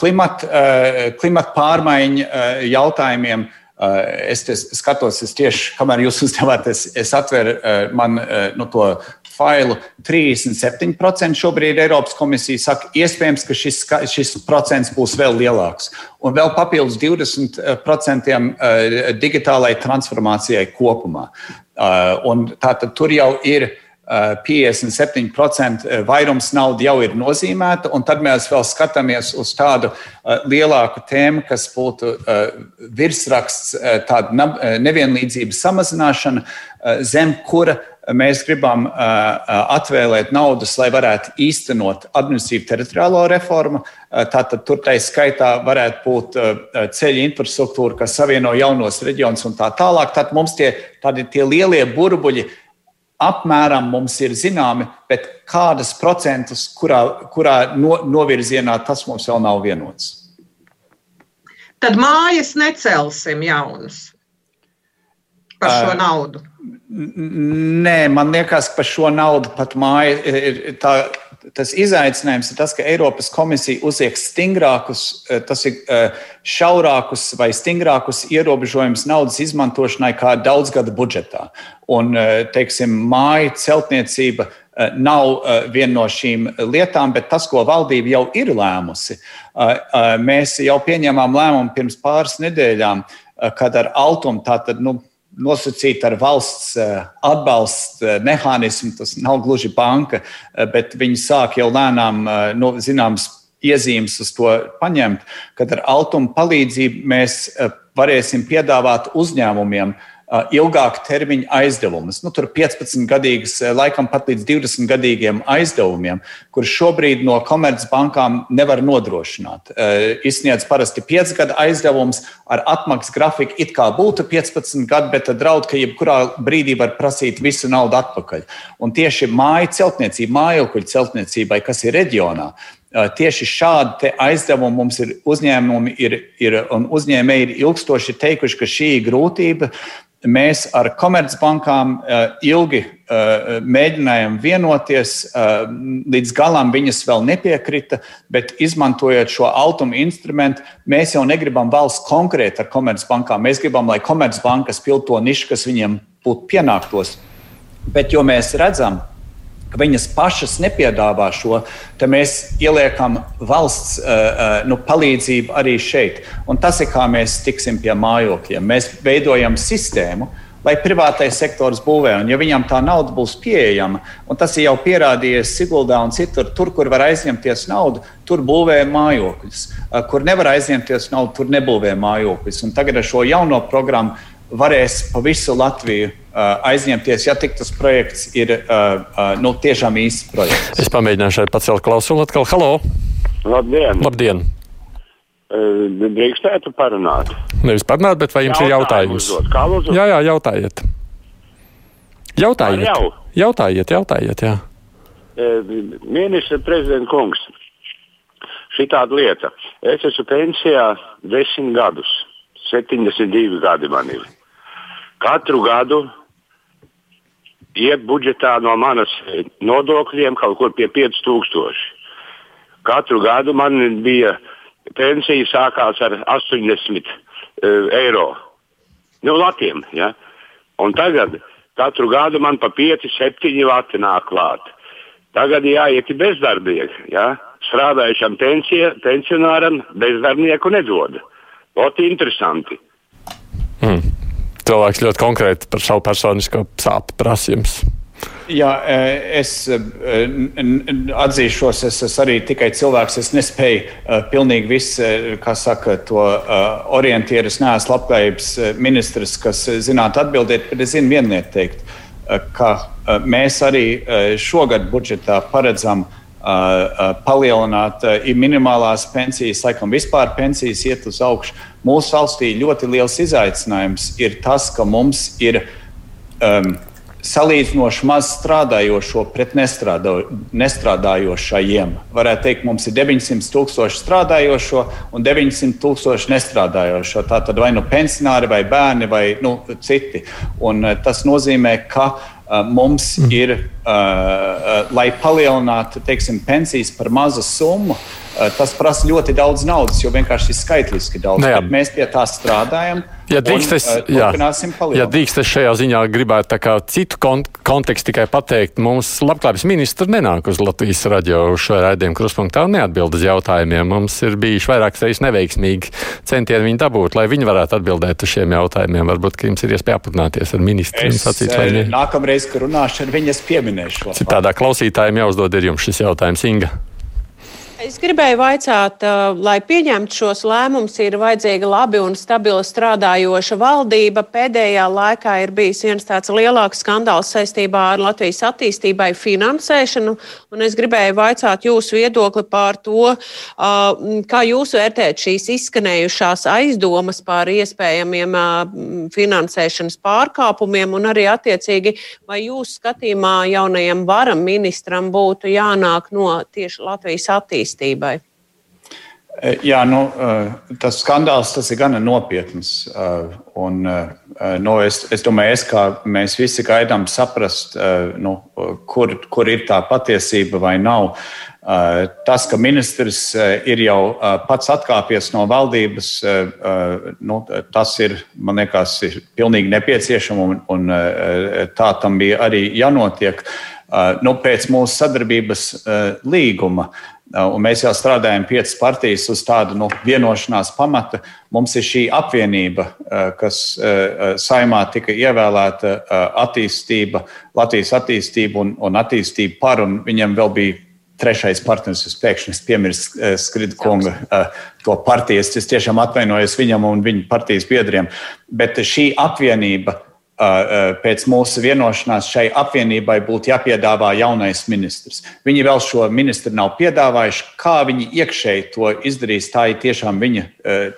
Klimata klimat pārmaiņu jautājumiem es skatos, es tieši, kamēr jūs uzdevāt, es, es atveru eh, man eh, nu, to failu. 37% šobrīd Eiropas komisija saka, iespējams, ka šis, šis procents būs vēl lielāks. Un vēl papildus 20% digitālai transformācijai kopumā. Un tātad tur jau ir 57% eh, vairums naudas jau ir nozīmēta, un tad mēs vēl skatāmies uz tādu eh, lielāku tēmu, kas būtu eh, virsraksts, tāda nevienlīdzības samazināšana, zem kura mēs gribam atvēlēt naudas, lai varētu īstenot administratīvu teritoriālo reformu. Tātad tur tā skaitā varētu būt ceļu infrastruktūra, kas savieno jaunos reģionus un tā tālāk. Tad mums tie, tie lielie burbuļi apmēram mums ir zināmi, bet kādas procentus, kurā, kurā no, novirzienā tas mums vēl nav vienots. Tad mājas necelsim jaunas par šo uh, naudu. Nē, man liekas, ka par šo naudu pat māja ir tā tas izaicinājums ir tas, ka Eiropas komisija uzliek stingrākus, eh, tas ir eh, šaurākus vai stingrākus ierobežojumus naudas izmantošanai kā daudzgada budžetā. Un, eh, teiksim, māja celtniecība nav viena no šīm lietām, bet tas, ko valdība jau ir lēmusi, mēs jau pieņēmām lēmumu pirms pāris nedēļām, kad ar Altumu tātad. Nu, nosacīta ar valsts eh, atbalsta eh, mehānismu. Tas nav gluži banka, eh, bet viņi sāk jau lēnām no zināmas iezīmes uz to paņemt, kad ar altuma palīdzību mēs varēsim piedāvāt uzņēmumiem uh, ilgāka termiņa aizdevumus. Nu, tur 15 gadīgas, laikam pat līdz 20 gadīgiem aizdevumiem, kurus šobrīd no komercbankām nevar nodrošināt. Izsniedz parasti 5 gadu aizdevums ar atmaksas grafiku, it kā būtu 15 gadi, bet draud, ka jebkurā brīdī var prasīt visu naudu atpakaļ. Un tieši māju celtniecība, mājokļu celtniecībai, kas ir reģionā, Tieši šādi aizdevumi mums ir uzņēmumi ir, ir, un uzņēmēji ir ilgstoši teikuši, ka šī grūtība Mēs ar komercbankām eh, ilgi eh, mēģinājām vienoties, eh, līdz galam viņas vēl nepiekrita, bet izmantojot šo altumu instrumentu, mēs jau negribam valsts konkrēti ar komercbankām. Mēs gribam, lai komercbankas pild to nišu, kas viņiem būtu pienāktos. Bet jo mēs redzam, ka viņas pašas nepiedāvā šo, tad mēs ieliekam valsts uh, nu, palīdzību arī šeit. Un tas ir kā mēs tiksim pie mājokļiem. Mēs veidojam sistēmu. Lai privātais sektors būvē, un ja viņam tā nauda būs pieejama, un tas ir jau pierādījies Siguldā un citur, tur, kur var aizņemties naudu, tur būvē mājokļus. Kur nevar aizņemties naudu, tur nebūvē mājokļus. Un tagad ar šo jauno programmu varēs pa visu Latviju uh, aizņemties, ja tik tas projekts ir uh, uh, nu, tiešām īsts projekts. Es pamēģināšu arī pacelt klausuli atkal. Halo! Labdien! Labdien. Drīkstētu parunāt? Nevis parunāt, bet vai jums ir jautājums? Jā, jā, jautājiet. Jautājiet, jau. jautājiet, jautājiet, jā. Ministra prezidenta kungs, šī tāda lieta. Es esmu pensijā desmit gadus. 72 gadi man ir. Katru gadu iet budžetā no manas nodokļiem kaut kur pie 5000. Katru gadu man bija pensija sākās ar 80 uh, e, eiro. Nu, latiem, ja? Un tagad katru gadu man pa 5, 7 lati nāk klāt. Tagad jāiet bezdarbnieki. Ja? Strādājušam pensija, pensionāram bezdarbnieku nedod. Ļoti interesanti. Mm. Cilvēks ļoti konkrēti par savu personisko sāpju prasījums. Jā, e, es e, atzīšos, es esmu arī tikai cilvēks. Es nespēju uh, pilnīgi visu, kā saka, to orientēt. Es neesmu labklājības ministrs, kas zinātu atbildēt, bet es zinu vienu lietu teikt, ka mēs arī šogad budžetā paredzam uh, palielināt minimālās pensijas, laikam vispār pensijas iet uz augšu. Mūsu valstī ļoti liels izaicinājums ir tas, ka mums ir um, salīdzinoši maz strādājošo pret nestrādā, nestrādājošajiem. Varētu teikt, mums ir 900 tūkstoši strādājošo un 900 tūkstoši nestrādājošo. Tā tad vai nu pensionāri, vai bērni, vai nu, citi. Un, tas nozīmē, ka uh, mums mm. ir, uh, uh, lai palielinātu teiksim, pensijas par mazu summu, uh, tas prasa ļoti daudz naudas, jo vienkārši ir skaitliski daudz. Ne, mēs pie tā strādājam. Ja drīkst, es, un, jā, palielināt. ja drīkst, es šajā ziņā gribētu citu kont kontekstu tikai pateikt. Mums labklājības ministrs nenāk uz Latvijas radio šo raidījumu kruspunktā un neatbild uz jautājumiem. Mums ir bijuši vairākas reizes neveiksmīgi centieni viņu dabūt, lai viņi varētu atbildēt uz šiem jautājumiem. Varbūt, ka jums ir iespēja aprunāties ar ministru. Es, sacīt, lai... Nākamreiz, kad runāšu ar viņu, es pieminēšu. Citādā klausītājiem jāuzdod ir jums šis jautājums, Inga. Es gribēju vaicāt, lai pieņemtu šos lēmumus, ir vajadzīga labi un stabila strādājoša valdība. Pēdējā laikā ir bijis viens tāds lielāks skandāls saistībā ar Latvijas attīstībai finansēšanu. Es gribēju vaicāt jūsu viedokli par to, kā jūs vērtējat šīs izskanējušās aizdomas par iespējamiem finansēšanas pārkāpumiem un arī attiecīgi, vai jūsu skatījumā jaunajam varam ministram būtu jānāk no tieši Latvijas attīstības attīstībai? E, jā, nu, e, tas skandāls tas ir gana nopietns. E, un, nu, es, es domāju, es, kā mēs visi gaidām saprast, nu, kur, kur ir tā patiesība vai nav. Tas, ka ministrs ir jau pats atkāpies no valdības, nu, tas ir, man liekas, ir pilnīgi nepieciešams un, un tā tam bija arī jānotiek. Nu, pēc mūsu sadarbības līguma uh, Un mēs jau strādājam piecas partijas uz tādu nu, vienošanās pamata. Mums ir šī apvienība, eh, kas eh, saimā tika ievēlēta eh, attīstība, Latvijas attīstība un, un attīstība par, un viņam vēl bija trešais partneris. Es pēkšņi piemirstu Skridkunga to partijas. Es tiešām atvainojos viņam un viņa partijas biedriem. Bet šī apvienība pēc mūsu vienošanās šai apvienībai būtu jāpiedāvā jaunais ministrs. Viņi vēl šo ministru nav piedāvājuši. Kā viņi iekšēji to izdarīs, tā ir tiešām viņa,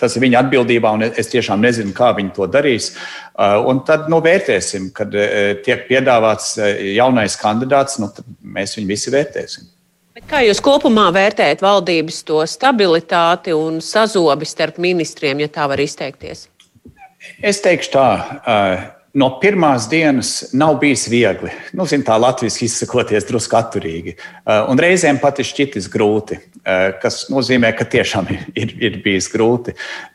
tas ir viņa atbildībā, un es tiešām nezinu, kā viņi to darīs. Un tad nu, vērtēsim, kad tiek piedāvāts jaunais kandidāts, nu, tad mēs viņu visi vērtēsim. Kā jūs kopumā vērtējat valdības to stabilitāti un sazobi starp ministriem, ja tā var izteikties? Es teikšu tā, no pirmās dienas nav bijis viegli. Nu, zin, tā latviešu izsakoties drusku atturīgi. Uh, un reizēm pat ir šķitis grūti, uh, kas nozīmē, ka tiešām ir, ir bijis grūti.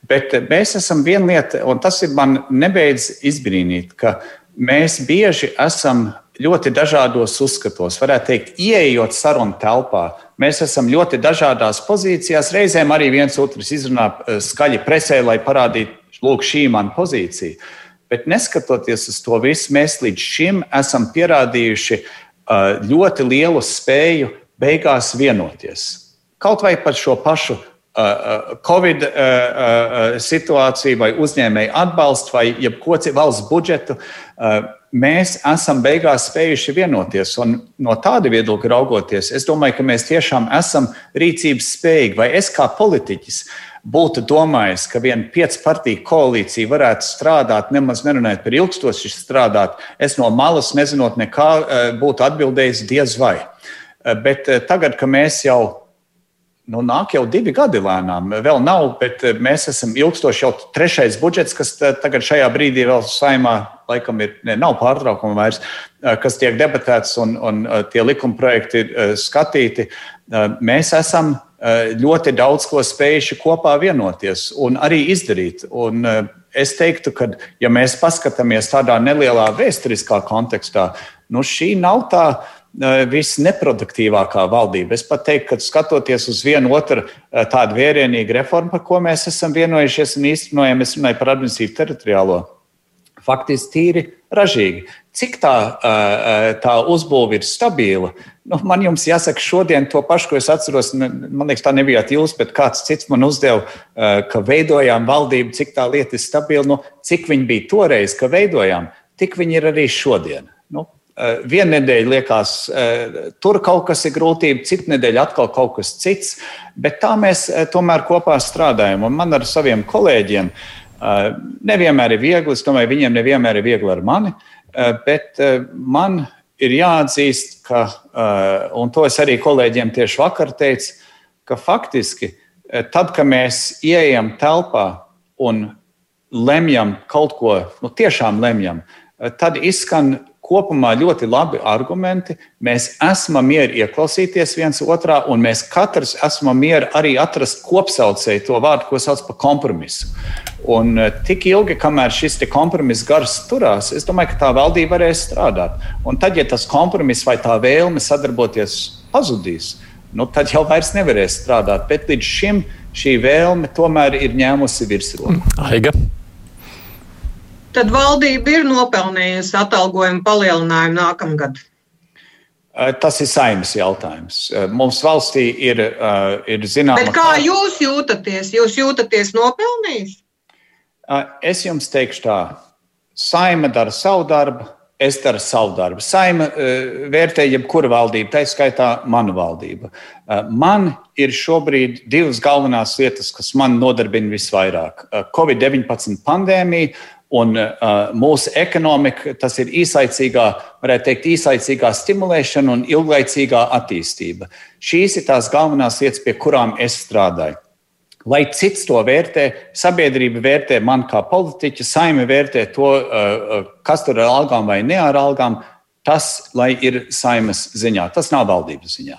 Bet mēs esam viena lieta, un tas ir man nebeidz izbrīnīt, ka mēs bieži esam ļoti dažādos uzskatos. Varētu teikt, ieejot sarunu telpā, mēs esam ļoti dažādās pozīcijās. Reizēm arī viens otrs izrunā uh, skaļi presē, lai parādītu, lūk, šī ir mana pozīcija. Bet neskatoties uz to visu, mēs līdz šim esam pierādījuši ļoti lielu spēju beigās vienoties. Kaut vai par šo pašu Covid situāciju, vai uzņēmēju atbalstu, vai jebko citu valsts budžetu, mēs esam beigās spējuši vienoties. Un no tāda viedokļa raugoties, es domāju, ka mēs tiešām esam rīcības spējīgi, vai es kā politiķis būtu domājis, ka viena piecu partiju koalīcija varētu strādāt, nemaz nerunājot par ilgstoši strādāt, es no malas nezinot nekā eh, būtu atbildējis diez vai. Eh, bet eh, tagad, kad mēs jau Nu, nāk jau divi gadi lēnām. Vēl nav, bet mēs esam ilgstoši jau trešais budžets, kas tagad šajā brīdī vēl saimā laikam ir, ne, nav pārtraukuma vairs, kas tiek debatēts un, un tie likuma projekti ir skatīti. Mēs esam ļoti daudz ko spējuši kopā vienoties un arī izdarīt. Un eh, es teiktu, ka, ja mēs paskatāmies tādā nelielā vēsturiskā kontekstā, nu šī nav tā eh, visneproduktīvākā valdība. Es pat teiktu, ka skatoties uz vienu otru tādu vērienīgu reformu, par ko mēs esam vienojušies un īstenojam, es runāju par administratīvu teritoriālo, faktiski tīri ražīgi. Cik tā, tā uzbūve ir stabila? Nu, man jums jāsaka, šodien to pašu, ko es atceros, man liekas, tā nebijāt jūs, bet kāds cits man uzdeva, ka veidojām valdību, cik tā lieta ir stabila. Nu, cik viņi bija toreiz, ka veidojām, tik viņi ir arī šodien. Nu, Vienu nedēļu liekas, tur kaut kas ir grūtība, citu nedēļu atkal kaut kas cits, bet tā mēs tomēr kopā strādājam. Un man ar saviem kolēģiem nevienmēr ir viegli, es domāju, viņiem nevienmēr ir viegli ar mani. bet man ir jāatzīst, ka, un to es arī kolēģiem tieši vakar teicu, ka faktiski tad, kad mēs ieejam telpā un lemjam kaut ko, nu tiešām lemjam, tad izskan kopumā ļoti labi argumenti. Mēs esam mieri ieklausīties viens otrā, un mēs katrs esam mieri arī atrast kopsaucēju to vārdu, ko sauc par kompromisu. Un eh, tik ilgi, kamēr šis kompromiss gars turās, es domāju, ka tā valdība varēs strādāt. Un tad, ja tas kompromiss vai tā vēlme sadarboties pazudīs, nu, tad jau vairs nevarēs strādāt. Bet līdz šim šī vēlme tomēr ir ņēmusi virsroku. Aiga tad valdība ir nopelnījusi atalgojumu palielinājumu nākamgad? Tas ir saimnes jautājums. Mums valstī ir, ir zināms. Kā jūs jūtaties? Jūs jūtaties nopelnījis? Es jums teikšu tā. Saima dara savu darbu, es daru savu darbu. Saima vērtē jebkuru valdību, tā skaitā manu valdību. Man ir šobrīd divas galvenās lietas, kas man nodarbina visvairāk - Covid-19 pandēmija Un uh, mūsu ekonomika, tas ir īslaicīgā, varētu teikt, īslaicīgā stimulēšana un ilglaicīgā attīstība. Šīs ir tās galvenās lietas, pie kurām es strādāju. Lai cits to vērtē, sabiedrība vērtē man kā politiķu, saime vērtē to, uh, kas tur ar algām vai ne ar algām, tas ir saimas ziņā, tas nav valdības ziņā.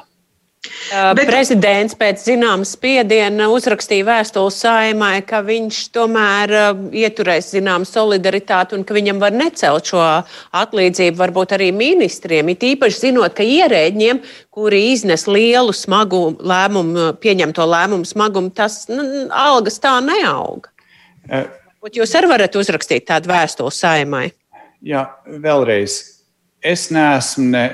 Bet... Prezidents pēc zināmas spiediena uzrakstīja vēstuli saimai, ka viņš tomēr ieturēs zināmu solidaritāti un ka viņam var necelt šo atlīdzību varbūt arī ministriem. It īpaši zinot, ka ierēģiem, kuri iznes lielu smagu lēmumu, pieņemto lēmumu smagumu, tas nu, algas tā neauga. Uh, Jūs arī varat uzrakstīt tādu vēstuli saimai. Jā, vēlreiz es neesmu ne,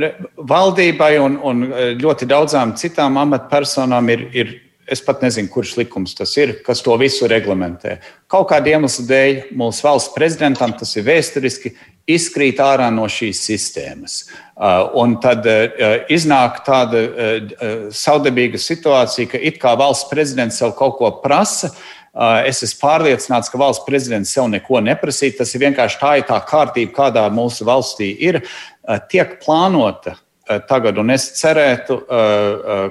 eh, valdībai un, un eh, ļoti daudzām citām amatpersonām ir, ir. Es pat nezinu, kurš likums tas ir, kas to visu reglamentē. Kaut kāda iemesla dēļ mūsu valsts prezidentam tas ir vēsturiski izkrīt ārā no šīs sistēmas. Uh, un tad iznāk tāda saudabīga situācija, ka it kā valsts prezidents sev kaut ko prasa, Es esmu pārliecināts, ka valsts prezidents sev neko neprasīja. Tas ir vienkārši tā, ir tā kārtība, kādā mūsu valstī ir. Tiek plānota tagad, un es cerētu,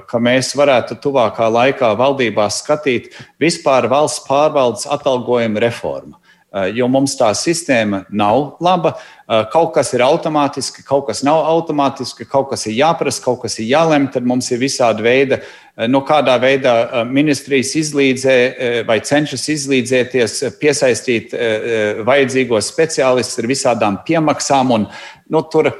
ka mēs varētu tuvākā laikā valdībā skatīt vispār valsts pārvaldes atalgojuma reformu. Eh, jo mums tā sistēma nav laba. Eh, kaut kas ir automātiski, kaut kas nav automātiski, kaut kas ir jāprasa, kaut kas ir jālem. Tad mums ir visādi veidi, eh, no kādā veidā ministrijas izlīdzē vai cenšas izlīdzēties, piesaistīt vajadzīgos speciālistus ar visādām piemaksām. Un, nu, tur,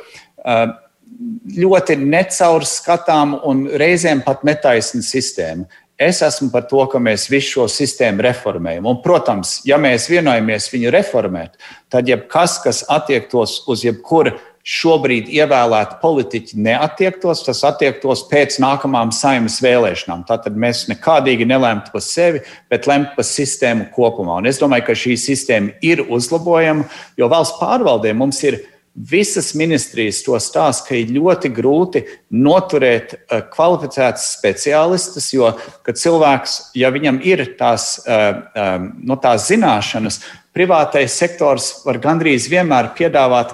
ļoti necaurskatām un reizēm pat netaisna sistēma. Es esmu par to, ka mēs visu šo sistēmu reformējam. Un, protams, ja mēs vienojamies viņu reformēt, tad jebkas, kas attiektos uz jebkuru šobrīd ievēlētu politiķi, neatiektos, tas attiektos pēc nākamām saimnes vēlēšanām. Tātad mēs nekādīgi nelemtu par sevi, bet lemtu par sistēmu kopumā. Un es domāju, ka šī sistēma ir uzlabojama, jo valsts pārvaldē mums ir Visas ministrijas to stāsta, ka ir ļoti grūti noturēt eh, kvalificētus speciālistus, jo, cilvēks, ja viņam ir tās, eh, eh, no tās zināšanas, privātais sektors var gandrīz vienmēr piedāvāt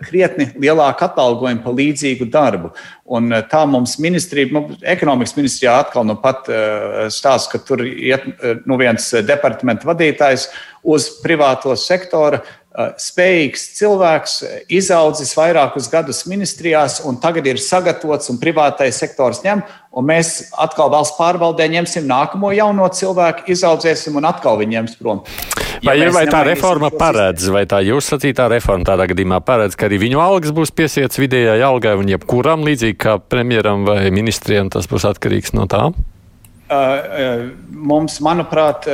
krietni lielāku atalgojumu par līdzīgu darbu. Un tā mums ministrija, nu, ekonomikas ministrijā atkal nu pat stāsta, ka tur iet nu, viens departamenta vadītājs uz privāto sektoru spējīgs cilvēks, izaudzis vairākus gadus ministrijās, un tagad ir sagatavots un privātais sektors ņem, un mēs atkal valsts pārvaldē ņemsim nākamo jauno cilvēku, izaudzēsim un atkal viņi ņems prom. Vai, ja vai tā reforma paredz, vai tā jūs sacītā reforma tādā gadījumā paredz, ka arī viņu algas būs piesiets vidējai algai un jebkuram, līdzīgi kā premjeram vai ministriem, tas būs atkarīgs no tā? Mums, manuprāt,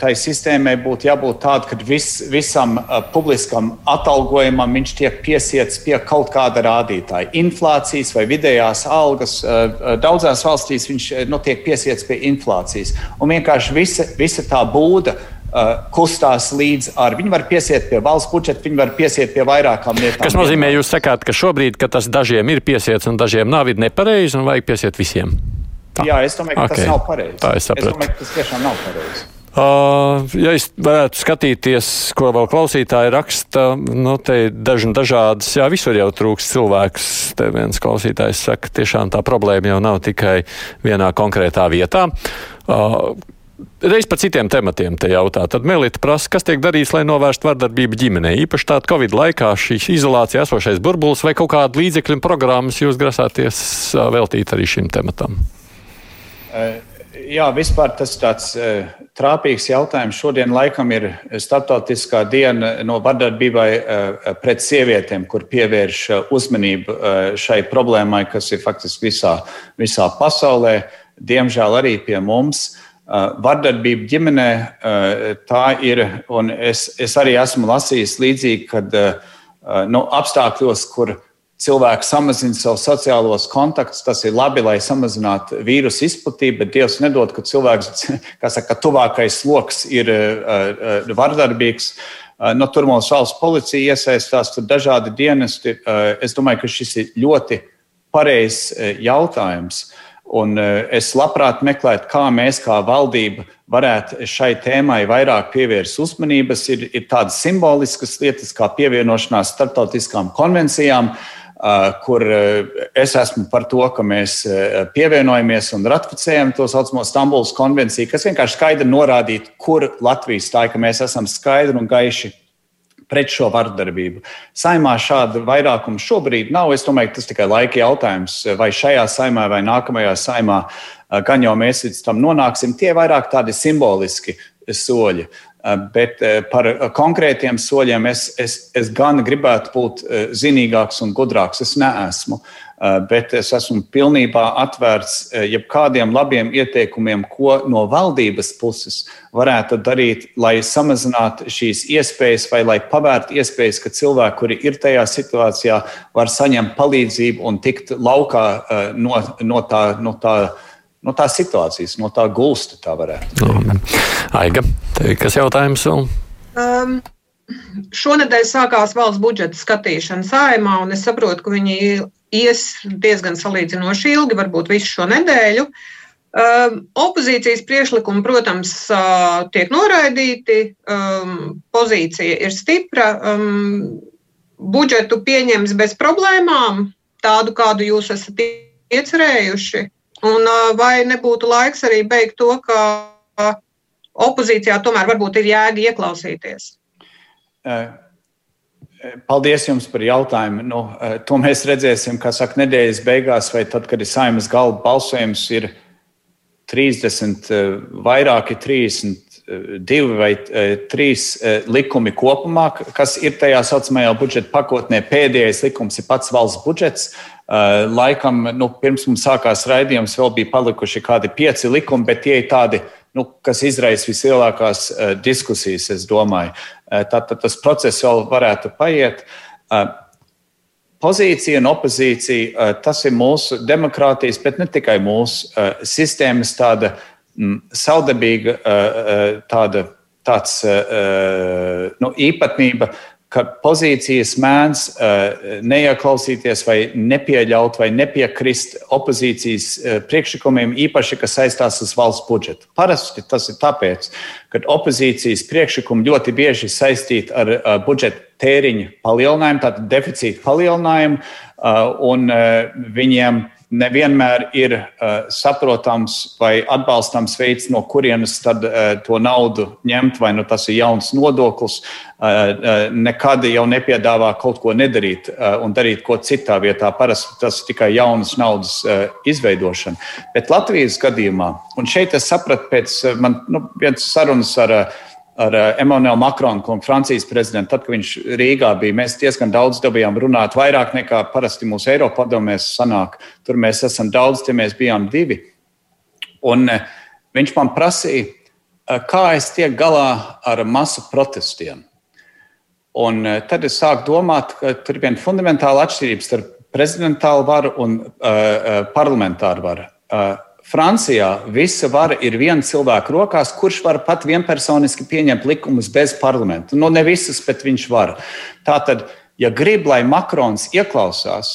tai sistēmai būtu jābūt tādai, ka vis, visam publiskam atalgojumam viņš tiek piesiets pie kaut kāda rādītāja. Inflācijas vai vidējās algas daudzās valstīs viņš nu, tiek piesiets pie inflācijas. Un vienkārši visa, visa tā būda kustās līdz ar. Viņi var piesiet pie valsts budžeta, viņi var piesiet pie vairākām lietām. Kas nozīmē, jūs sakāt, ka šobrīd, ka tas dažiem ir piesiets un dažiem nav, ir nepareizi un vajag piesiet visiem? Tā. Jā, es domāju, ka okay. tas nav pareizi. Tā es sapratu. Es domāju, ka tas tiešām nav pareizi. Uh, ja es varētu skatīties, ko vēl klausītāji raksta, nu, te daži dažādas, jā, visur jau trūks cilvēks. Te viens klausītājs saka, tiešām tā problēma jau nav tikai vienā konkrētā vietā. Uh, Reiz par citiem tematiem te jautā. Tad Melita prasa, kas tiek darīts, lai novērstu vardarbību ģimenē. Īpaši tādā Covid laikā šīs izolācijā esošais burbulis vai kaut kāda līdzekļu programmas jūs grasāties veltīt arī šim tematam? Jā, vispār tas ir tāds trāpīgs jautājums. Šodien laikam ir starptautiskā diena no vardarbībai pret sievietēm, kur pievērš uzmanību šai problēmai, kas ir faktiski visā, visā pasaulē, diemžēl arī pie mums. Vardarbība ģimenē tā ir, un es, es arī esmu lasījis līdzīgi, kad nu, apstākļos, kur cilvēki samazina savus sociālos kontaktus, tas ir labi, lai samazinātu vīrusu izplatību, bet Dievs nedod, ka cilvēks, kā saka, tuvākais sloks ir vardarbīgs. No nu, tur mums valsts policija iesaistās, tur dažādi dienesti. Es domāju, ka šis ir ļoti pareizs jautājums. Un eh, es labprāt meklētu, kā mēs, kā valdība, varētu šai tēmai vairāk pievērst uzmanības. Ir, ir tādas simboliskas lietas, kā pievienošanās starptautiskām konvencijām, eh, kur eh, es esmu par to, ka mēs pievienojamies un ratificējam to saucamo Stambulas konvenciju, kas vienkārši skaidri norādītu, kur Latvija stāja, ka mēs esam skaidri un gaiši pret šo vardarbību. Saimā šāda vairākuma šobrīd nav. Es domāju, ka tas tikai laika jautājums, vai šajā saimā vai nākamajā saimā, gan jau mēs līdz tam nonāksim. Tie vairāk tādi simboliski soļi. Bet par konkrētiem soļiem es, es, es gan gribētu būt zinīgāks un gudrāks. Es neesmu. Eh, bet es esmu pilnībā atvērts eh, jebkādiem labiem ieteikumiem, ko no valdības puses varētu darīt, lai samazinātu šīs iespējas vai lai pavērtu iespējas, ka cilvēki, kuri ir tajā situācijā, var saņemt palīdzību un tikt laukā eh, no, no, tā, no, tā, no tās situācijas, no tā gulsta. Tā varētu. No, Aiga, tev kas jautājums vēl? Um. Šonadēļ sākās valsts budžeta skatīšana saimā, un es saprotu, ka viņi ies diezgan salīdzinoši ilgi, varbūt visu šo nedēļu. Um, opozīcijas priekšlikumi, protams, uh, tiek noraidīti, um, pozīcija ir stipra, um, budžetu pieņems bez problēmām, tādu, kādu jūs esat iecerējuši. Un vai nebūtu laiks arī beigt to, ka opozīcijā tomēr varbūt ir jēga ieklausīties? Paldies jums par jautājumu. Nu, to mēs redzēsim, kā saka, nedēļas beigās, vai tad, kad ir saimnes galva balsojums, ir 30, eh, vairāki 32 vai 3 eh, likumi kopumā, kas ir tajā saucamajā budžeta pakotnē. Pēdējais likums ir pats valsts budžets. Laikam, nu, pirms mums sākās raidījums, vēl bija palikuši kādi pieci likumi, bet tie ir tādi nu, kas izraisa vislielākās uh, diskusijas, es domāju. Uh, Tātad tas process vēl varētu paiet. Pozīcija un opozīcija, tas ir mūsu demokrātijas, bet ne tikai mūsu sistēmas tāda mm, saudabīga tāda, tāds, nu, īpatnība, ka pozīcijas mēdz neieklausīties vai nepieļaut vai nepiekrist opozīcijas priekšlikumiem, īpaši, kas saistās ar valsts budžetu. Parasti tas ir tāpēc, ka opozīcijas priekšlikumi ļoti bieži saistīti ar budžeta tēriņu palielinājumu, tātad deficīta palielinājumu, un viņiem nevienmēr ir uh, saprotams vai atbalstams veids, no kurienes tad uh, to naudu ņemt, vai nu tas ir jauns nodoklis. Uh, uh, nekad jau nepiedāvā kaut ko nedarīt uh, un darīt ko citā vietā. Parasti tas ir tikai jaunas naudas uh, izveidošana. Bet Latvijas gadījumā, un šeit es sapratu pēc man nu, vienas sarunas ar ar uh, Emmanuelu Makronu, un Francijas prezidentu, tad, kad viņš Rīgā bija. Mēs diezgan daudz dabījām runāt, vairāk nekā parasti mūsu Eiropa padomēs sanāk. Tur mēs esam daudz, tie mēs bijām divi. Un uh, viņš man prasīja, uh, kā es tiek galā ar masu protestiem. Un tad es sāku domāt, ka tur ir viena fundamentāla atšķirība starp prezidentālu varu un uh, parlamentāru varu. Uh, Francijā visa vara ir viena cilvēka rokās, kurš var pat vienpersoniski pieņemt likumus bez parlamenta. Nu, ne visas, bet viņš var. Tātad, ja grib, lai Makrons ieklausās,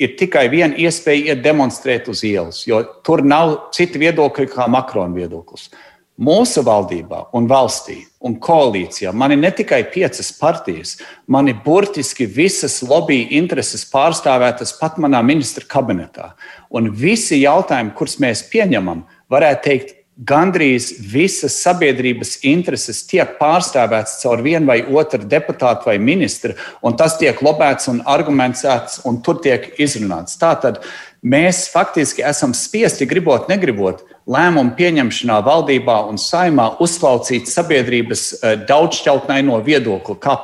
ir tikai viena iespēja iet demonstrēt uz ielas, jo tur nav citi viedokļi kā Makrona viedoklis. Mūsu valdībā un valstī un koalīcijā man ir ne tikai piecas partijas, man ir burtiski visas lobby intereses pārstāvētas pat manā ministra kabinetā. Un visi jautājumi, kurus mēs pieņemam, varētu teikt, gandrīz visas sabiedrības intereses tiek pārstāvētas caur vienu vai otru deputātu vai ministru, un tas tiek lobēts un argumentēts, un tur tiek izrunāts. Tātad mēs faktiski esam spiesti, gribot, negribot, lēmumu pieņemšanā valdībā un saimā uzklaucīt sabiedrības eh, daudzšķautnaino viedokli, kā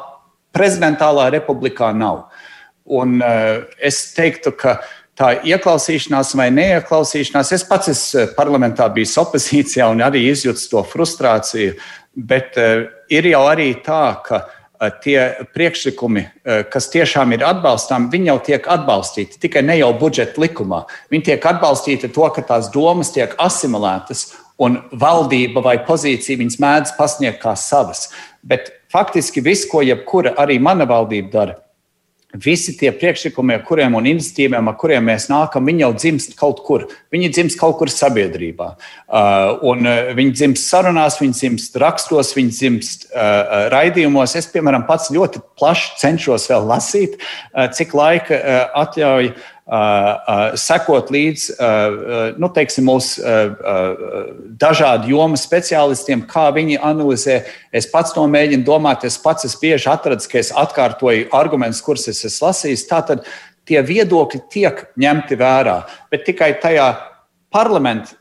prezidentālā republikā nav. Un eh, es teiktu, ka tā ieklausīšanās vai neieklausīšanās. Es pats esmu eh, parlamentā bijis opozīcijā un arī izjūtu to frustrāciju, bet uh, ir jau arī tā, ka uh, tie priekšlikumi, uh, kas tiešām ir atbalstāmi, viņi jau tiek atbalstīti tikai ne jau budžeta likumā. Viņi tiek atbalstīti to, ka tās domas tiek asimilētas un valdība vai pozīcija viņas mēdz pasniegt kā savas. Bet faktiski viss, ko jebkura arī mana valdība dara, Visi tie priekšlikumi, ar kuriem un iniciatīviem, ar kuriem mēs nākam, viņi jau dzimst kaut kur. Viņi dzimst kaut kur sabiedrībā. Uh, un uh, viņi dzimst sarunās, viņi dzimst rakstos, viņi dzimst uh, raidījumos. Es, piemēram, pats ļoti plaši cenšos vēl lasīt, cik laika atļauj sekot līdzi nu, teiksim, mūsu dažādu jomu speciālistiem, kā viņi analizē. Es pats to mēģinu domāt, es pats esmu bieži atradis, ka es atkārtoju argumentus, kurus es esmu lasījis. Tātad tie viedokļi tiek ņemti vērā, bet tikai tajā parlamentā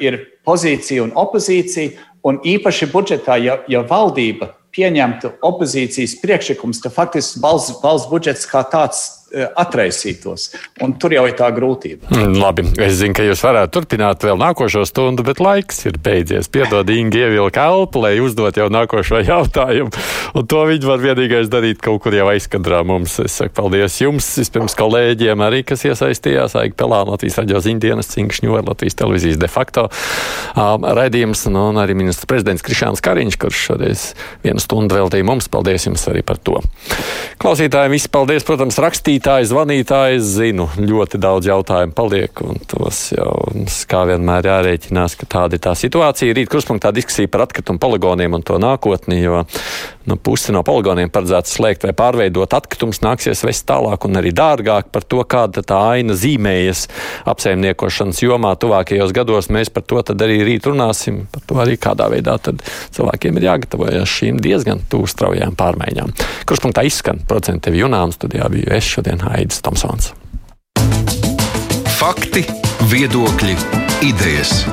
ir pozīcija un opozīcija. Un īpaši budžetā, ja, ja valdība pieņemtu opozīcijas priekšlikumus, tad faktiski valsts, valsts budžets kā tāds atraisītos. Un tur jau ir tā grūtība. Mm, labi, es zinu, ka jūs varētu turpināt vēl nākošo stundu, bet laiks ir beidzies. Piedod, Ingi, ievilka elpu, lai uzdot jau nākošo jautājumu. Un to viņi var vienīgais darīt kaut kur jau aizkadrā mums. Es saku paldies jums, vispirms kolēģiem arī, kas iesaistījās. Aigi Pelāna, Latvijas raģio ziņdienas, Cinkšņu ar Latvijas televīzijas de facto um, raidījums. Nu, un arī ministrs prezidents Krišāns Kariņš, kurš šoreiz vienu stundu veltīja mums. Paldies jums arī par to. Klausītājiem visi paldies, protams, rakstīt klausītāji, zvanītāji, zinu, ļoti daudz jautājumu paliek, un tos jau kā vienmēr jārēķinās, ka tāda ir tā situācija. Rīt kruspunktā diskusija par atkritumu poligoniem un to nākotni, jo nu, pusi no poligoniem paredzēts slēgt vai pārveidot atkritumus, nāksies vest tālāk un arī dārgāk par to, kāda tā aina zīmējas apsaimniekošanas jomā tuvākajos gados. Mēs par to arī rīt runāsim, par to arī kādā veidā cilvēkiem ir jāgatavojas šīm diezgan tūstraujām pārmaiņām. Kruspunktā izskan procentu tevi junām studijā biju es šodien šodien Aidis Tomsons. Fakti, viedokļi, idejas.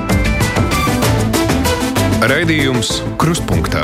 Raidījums Kruspunkta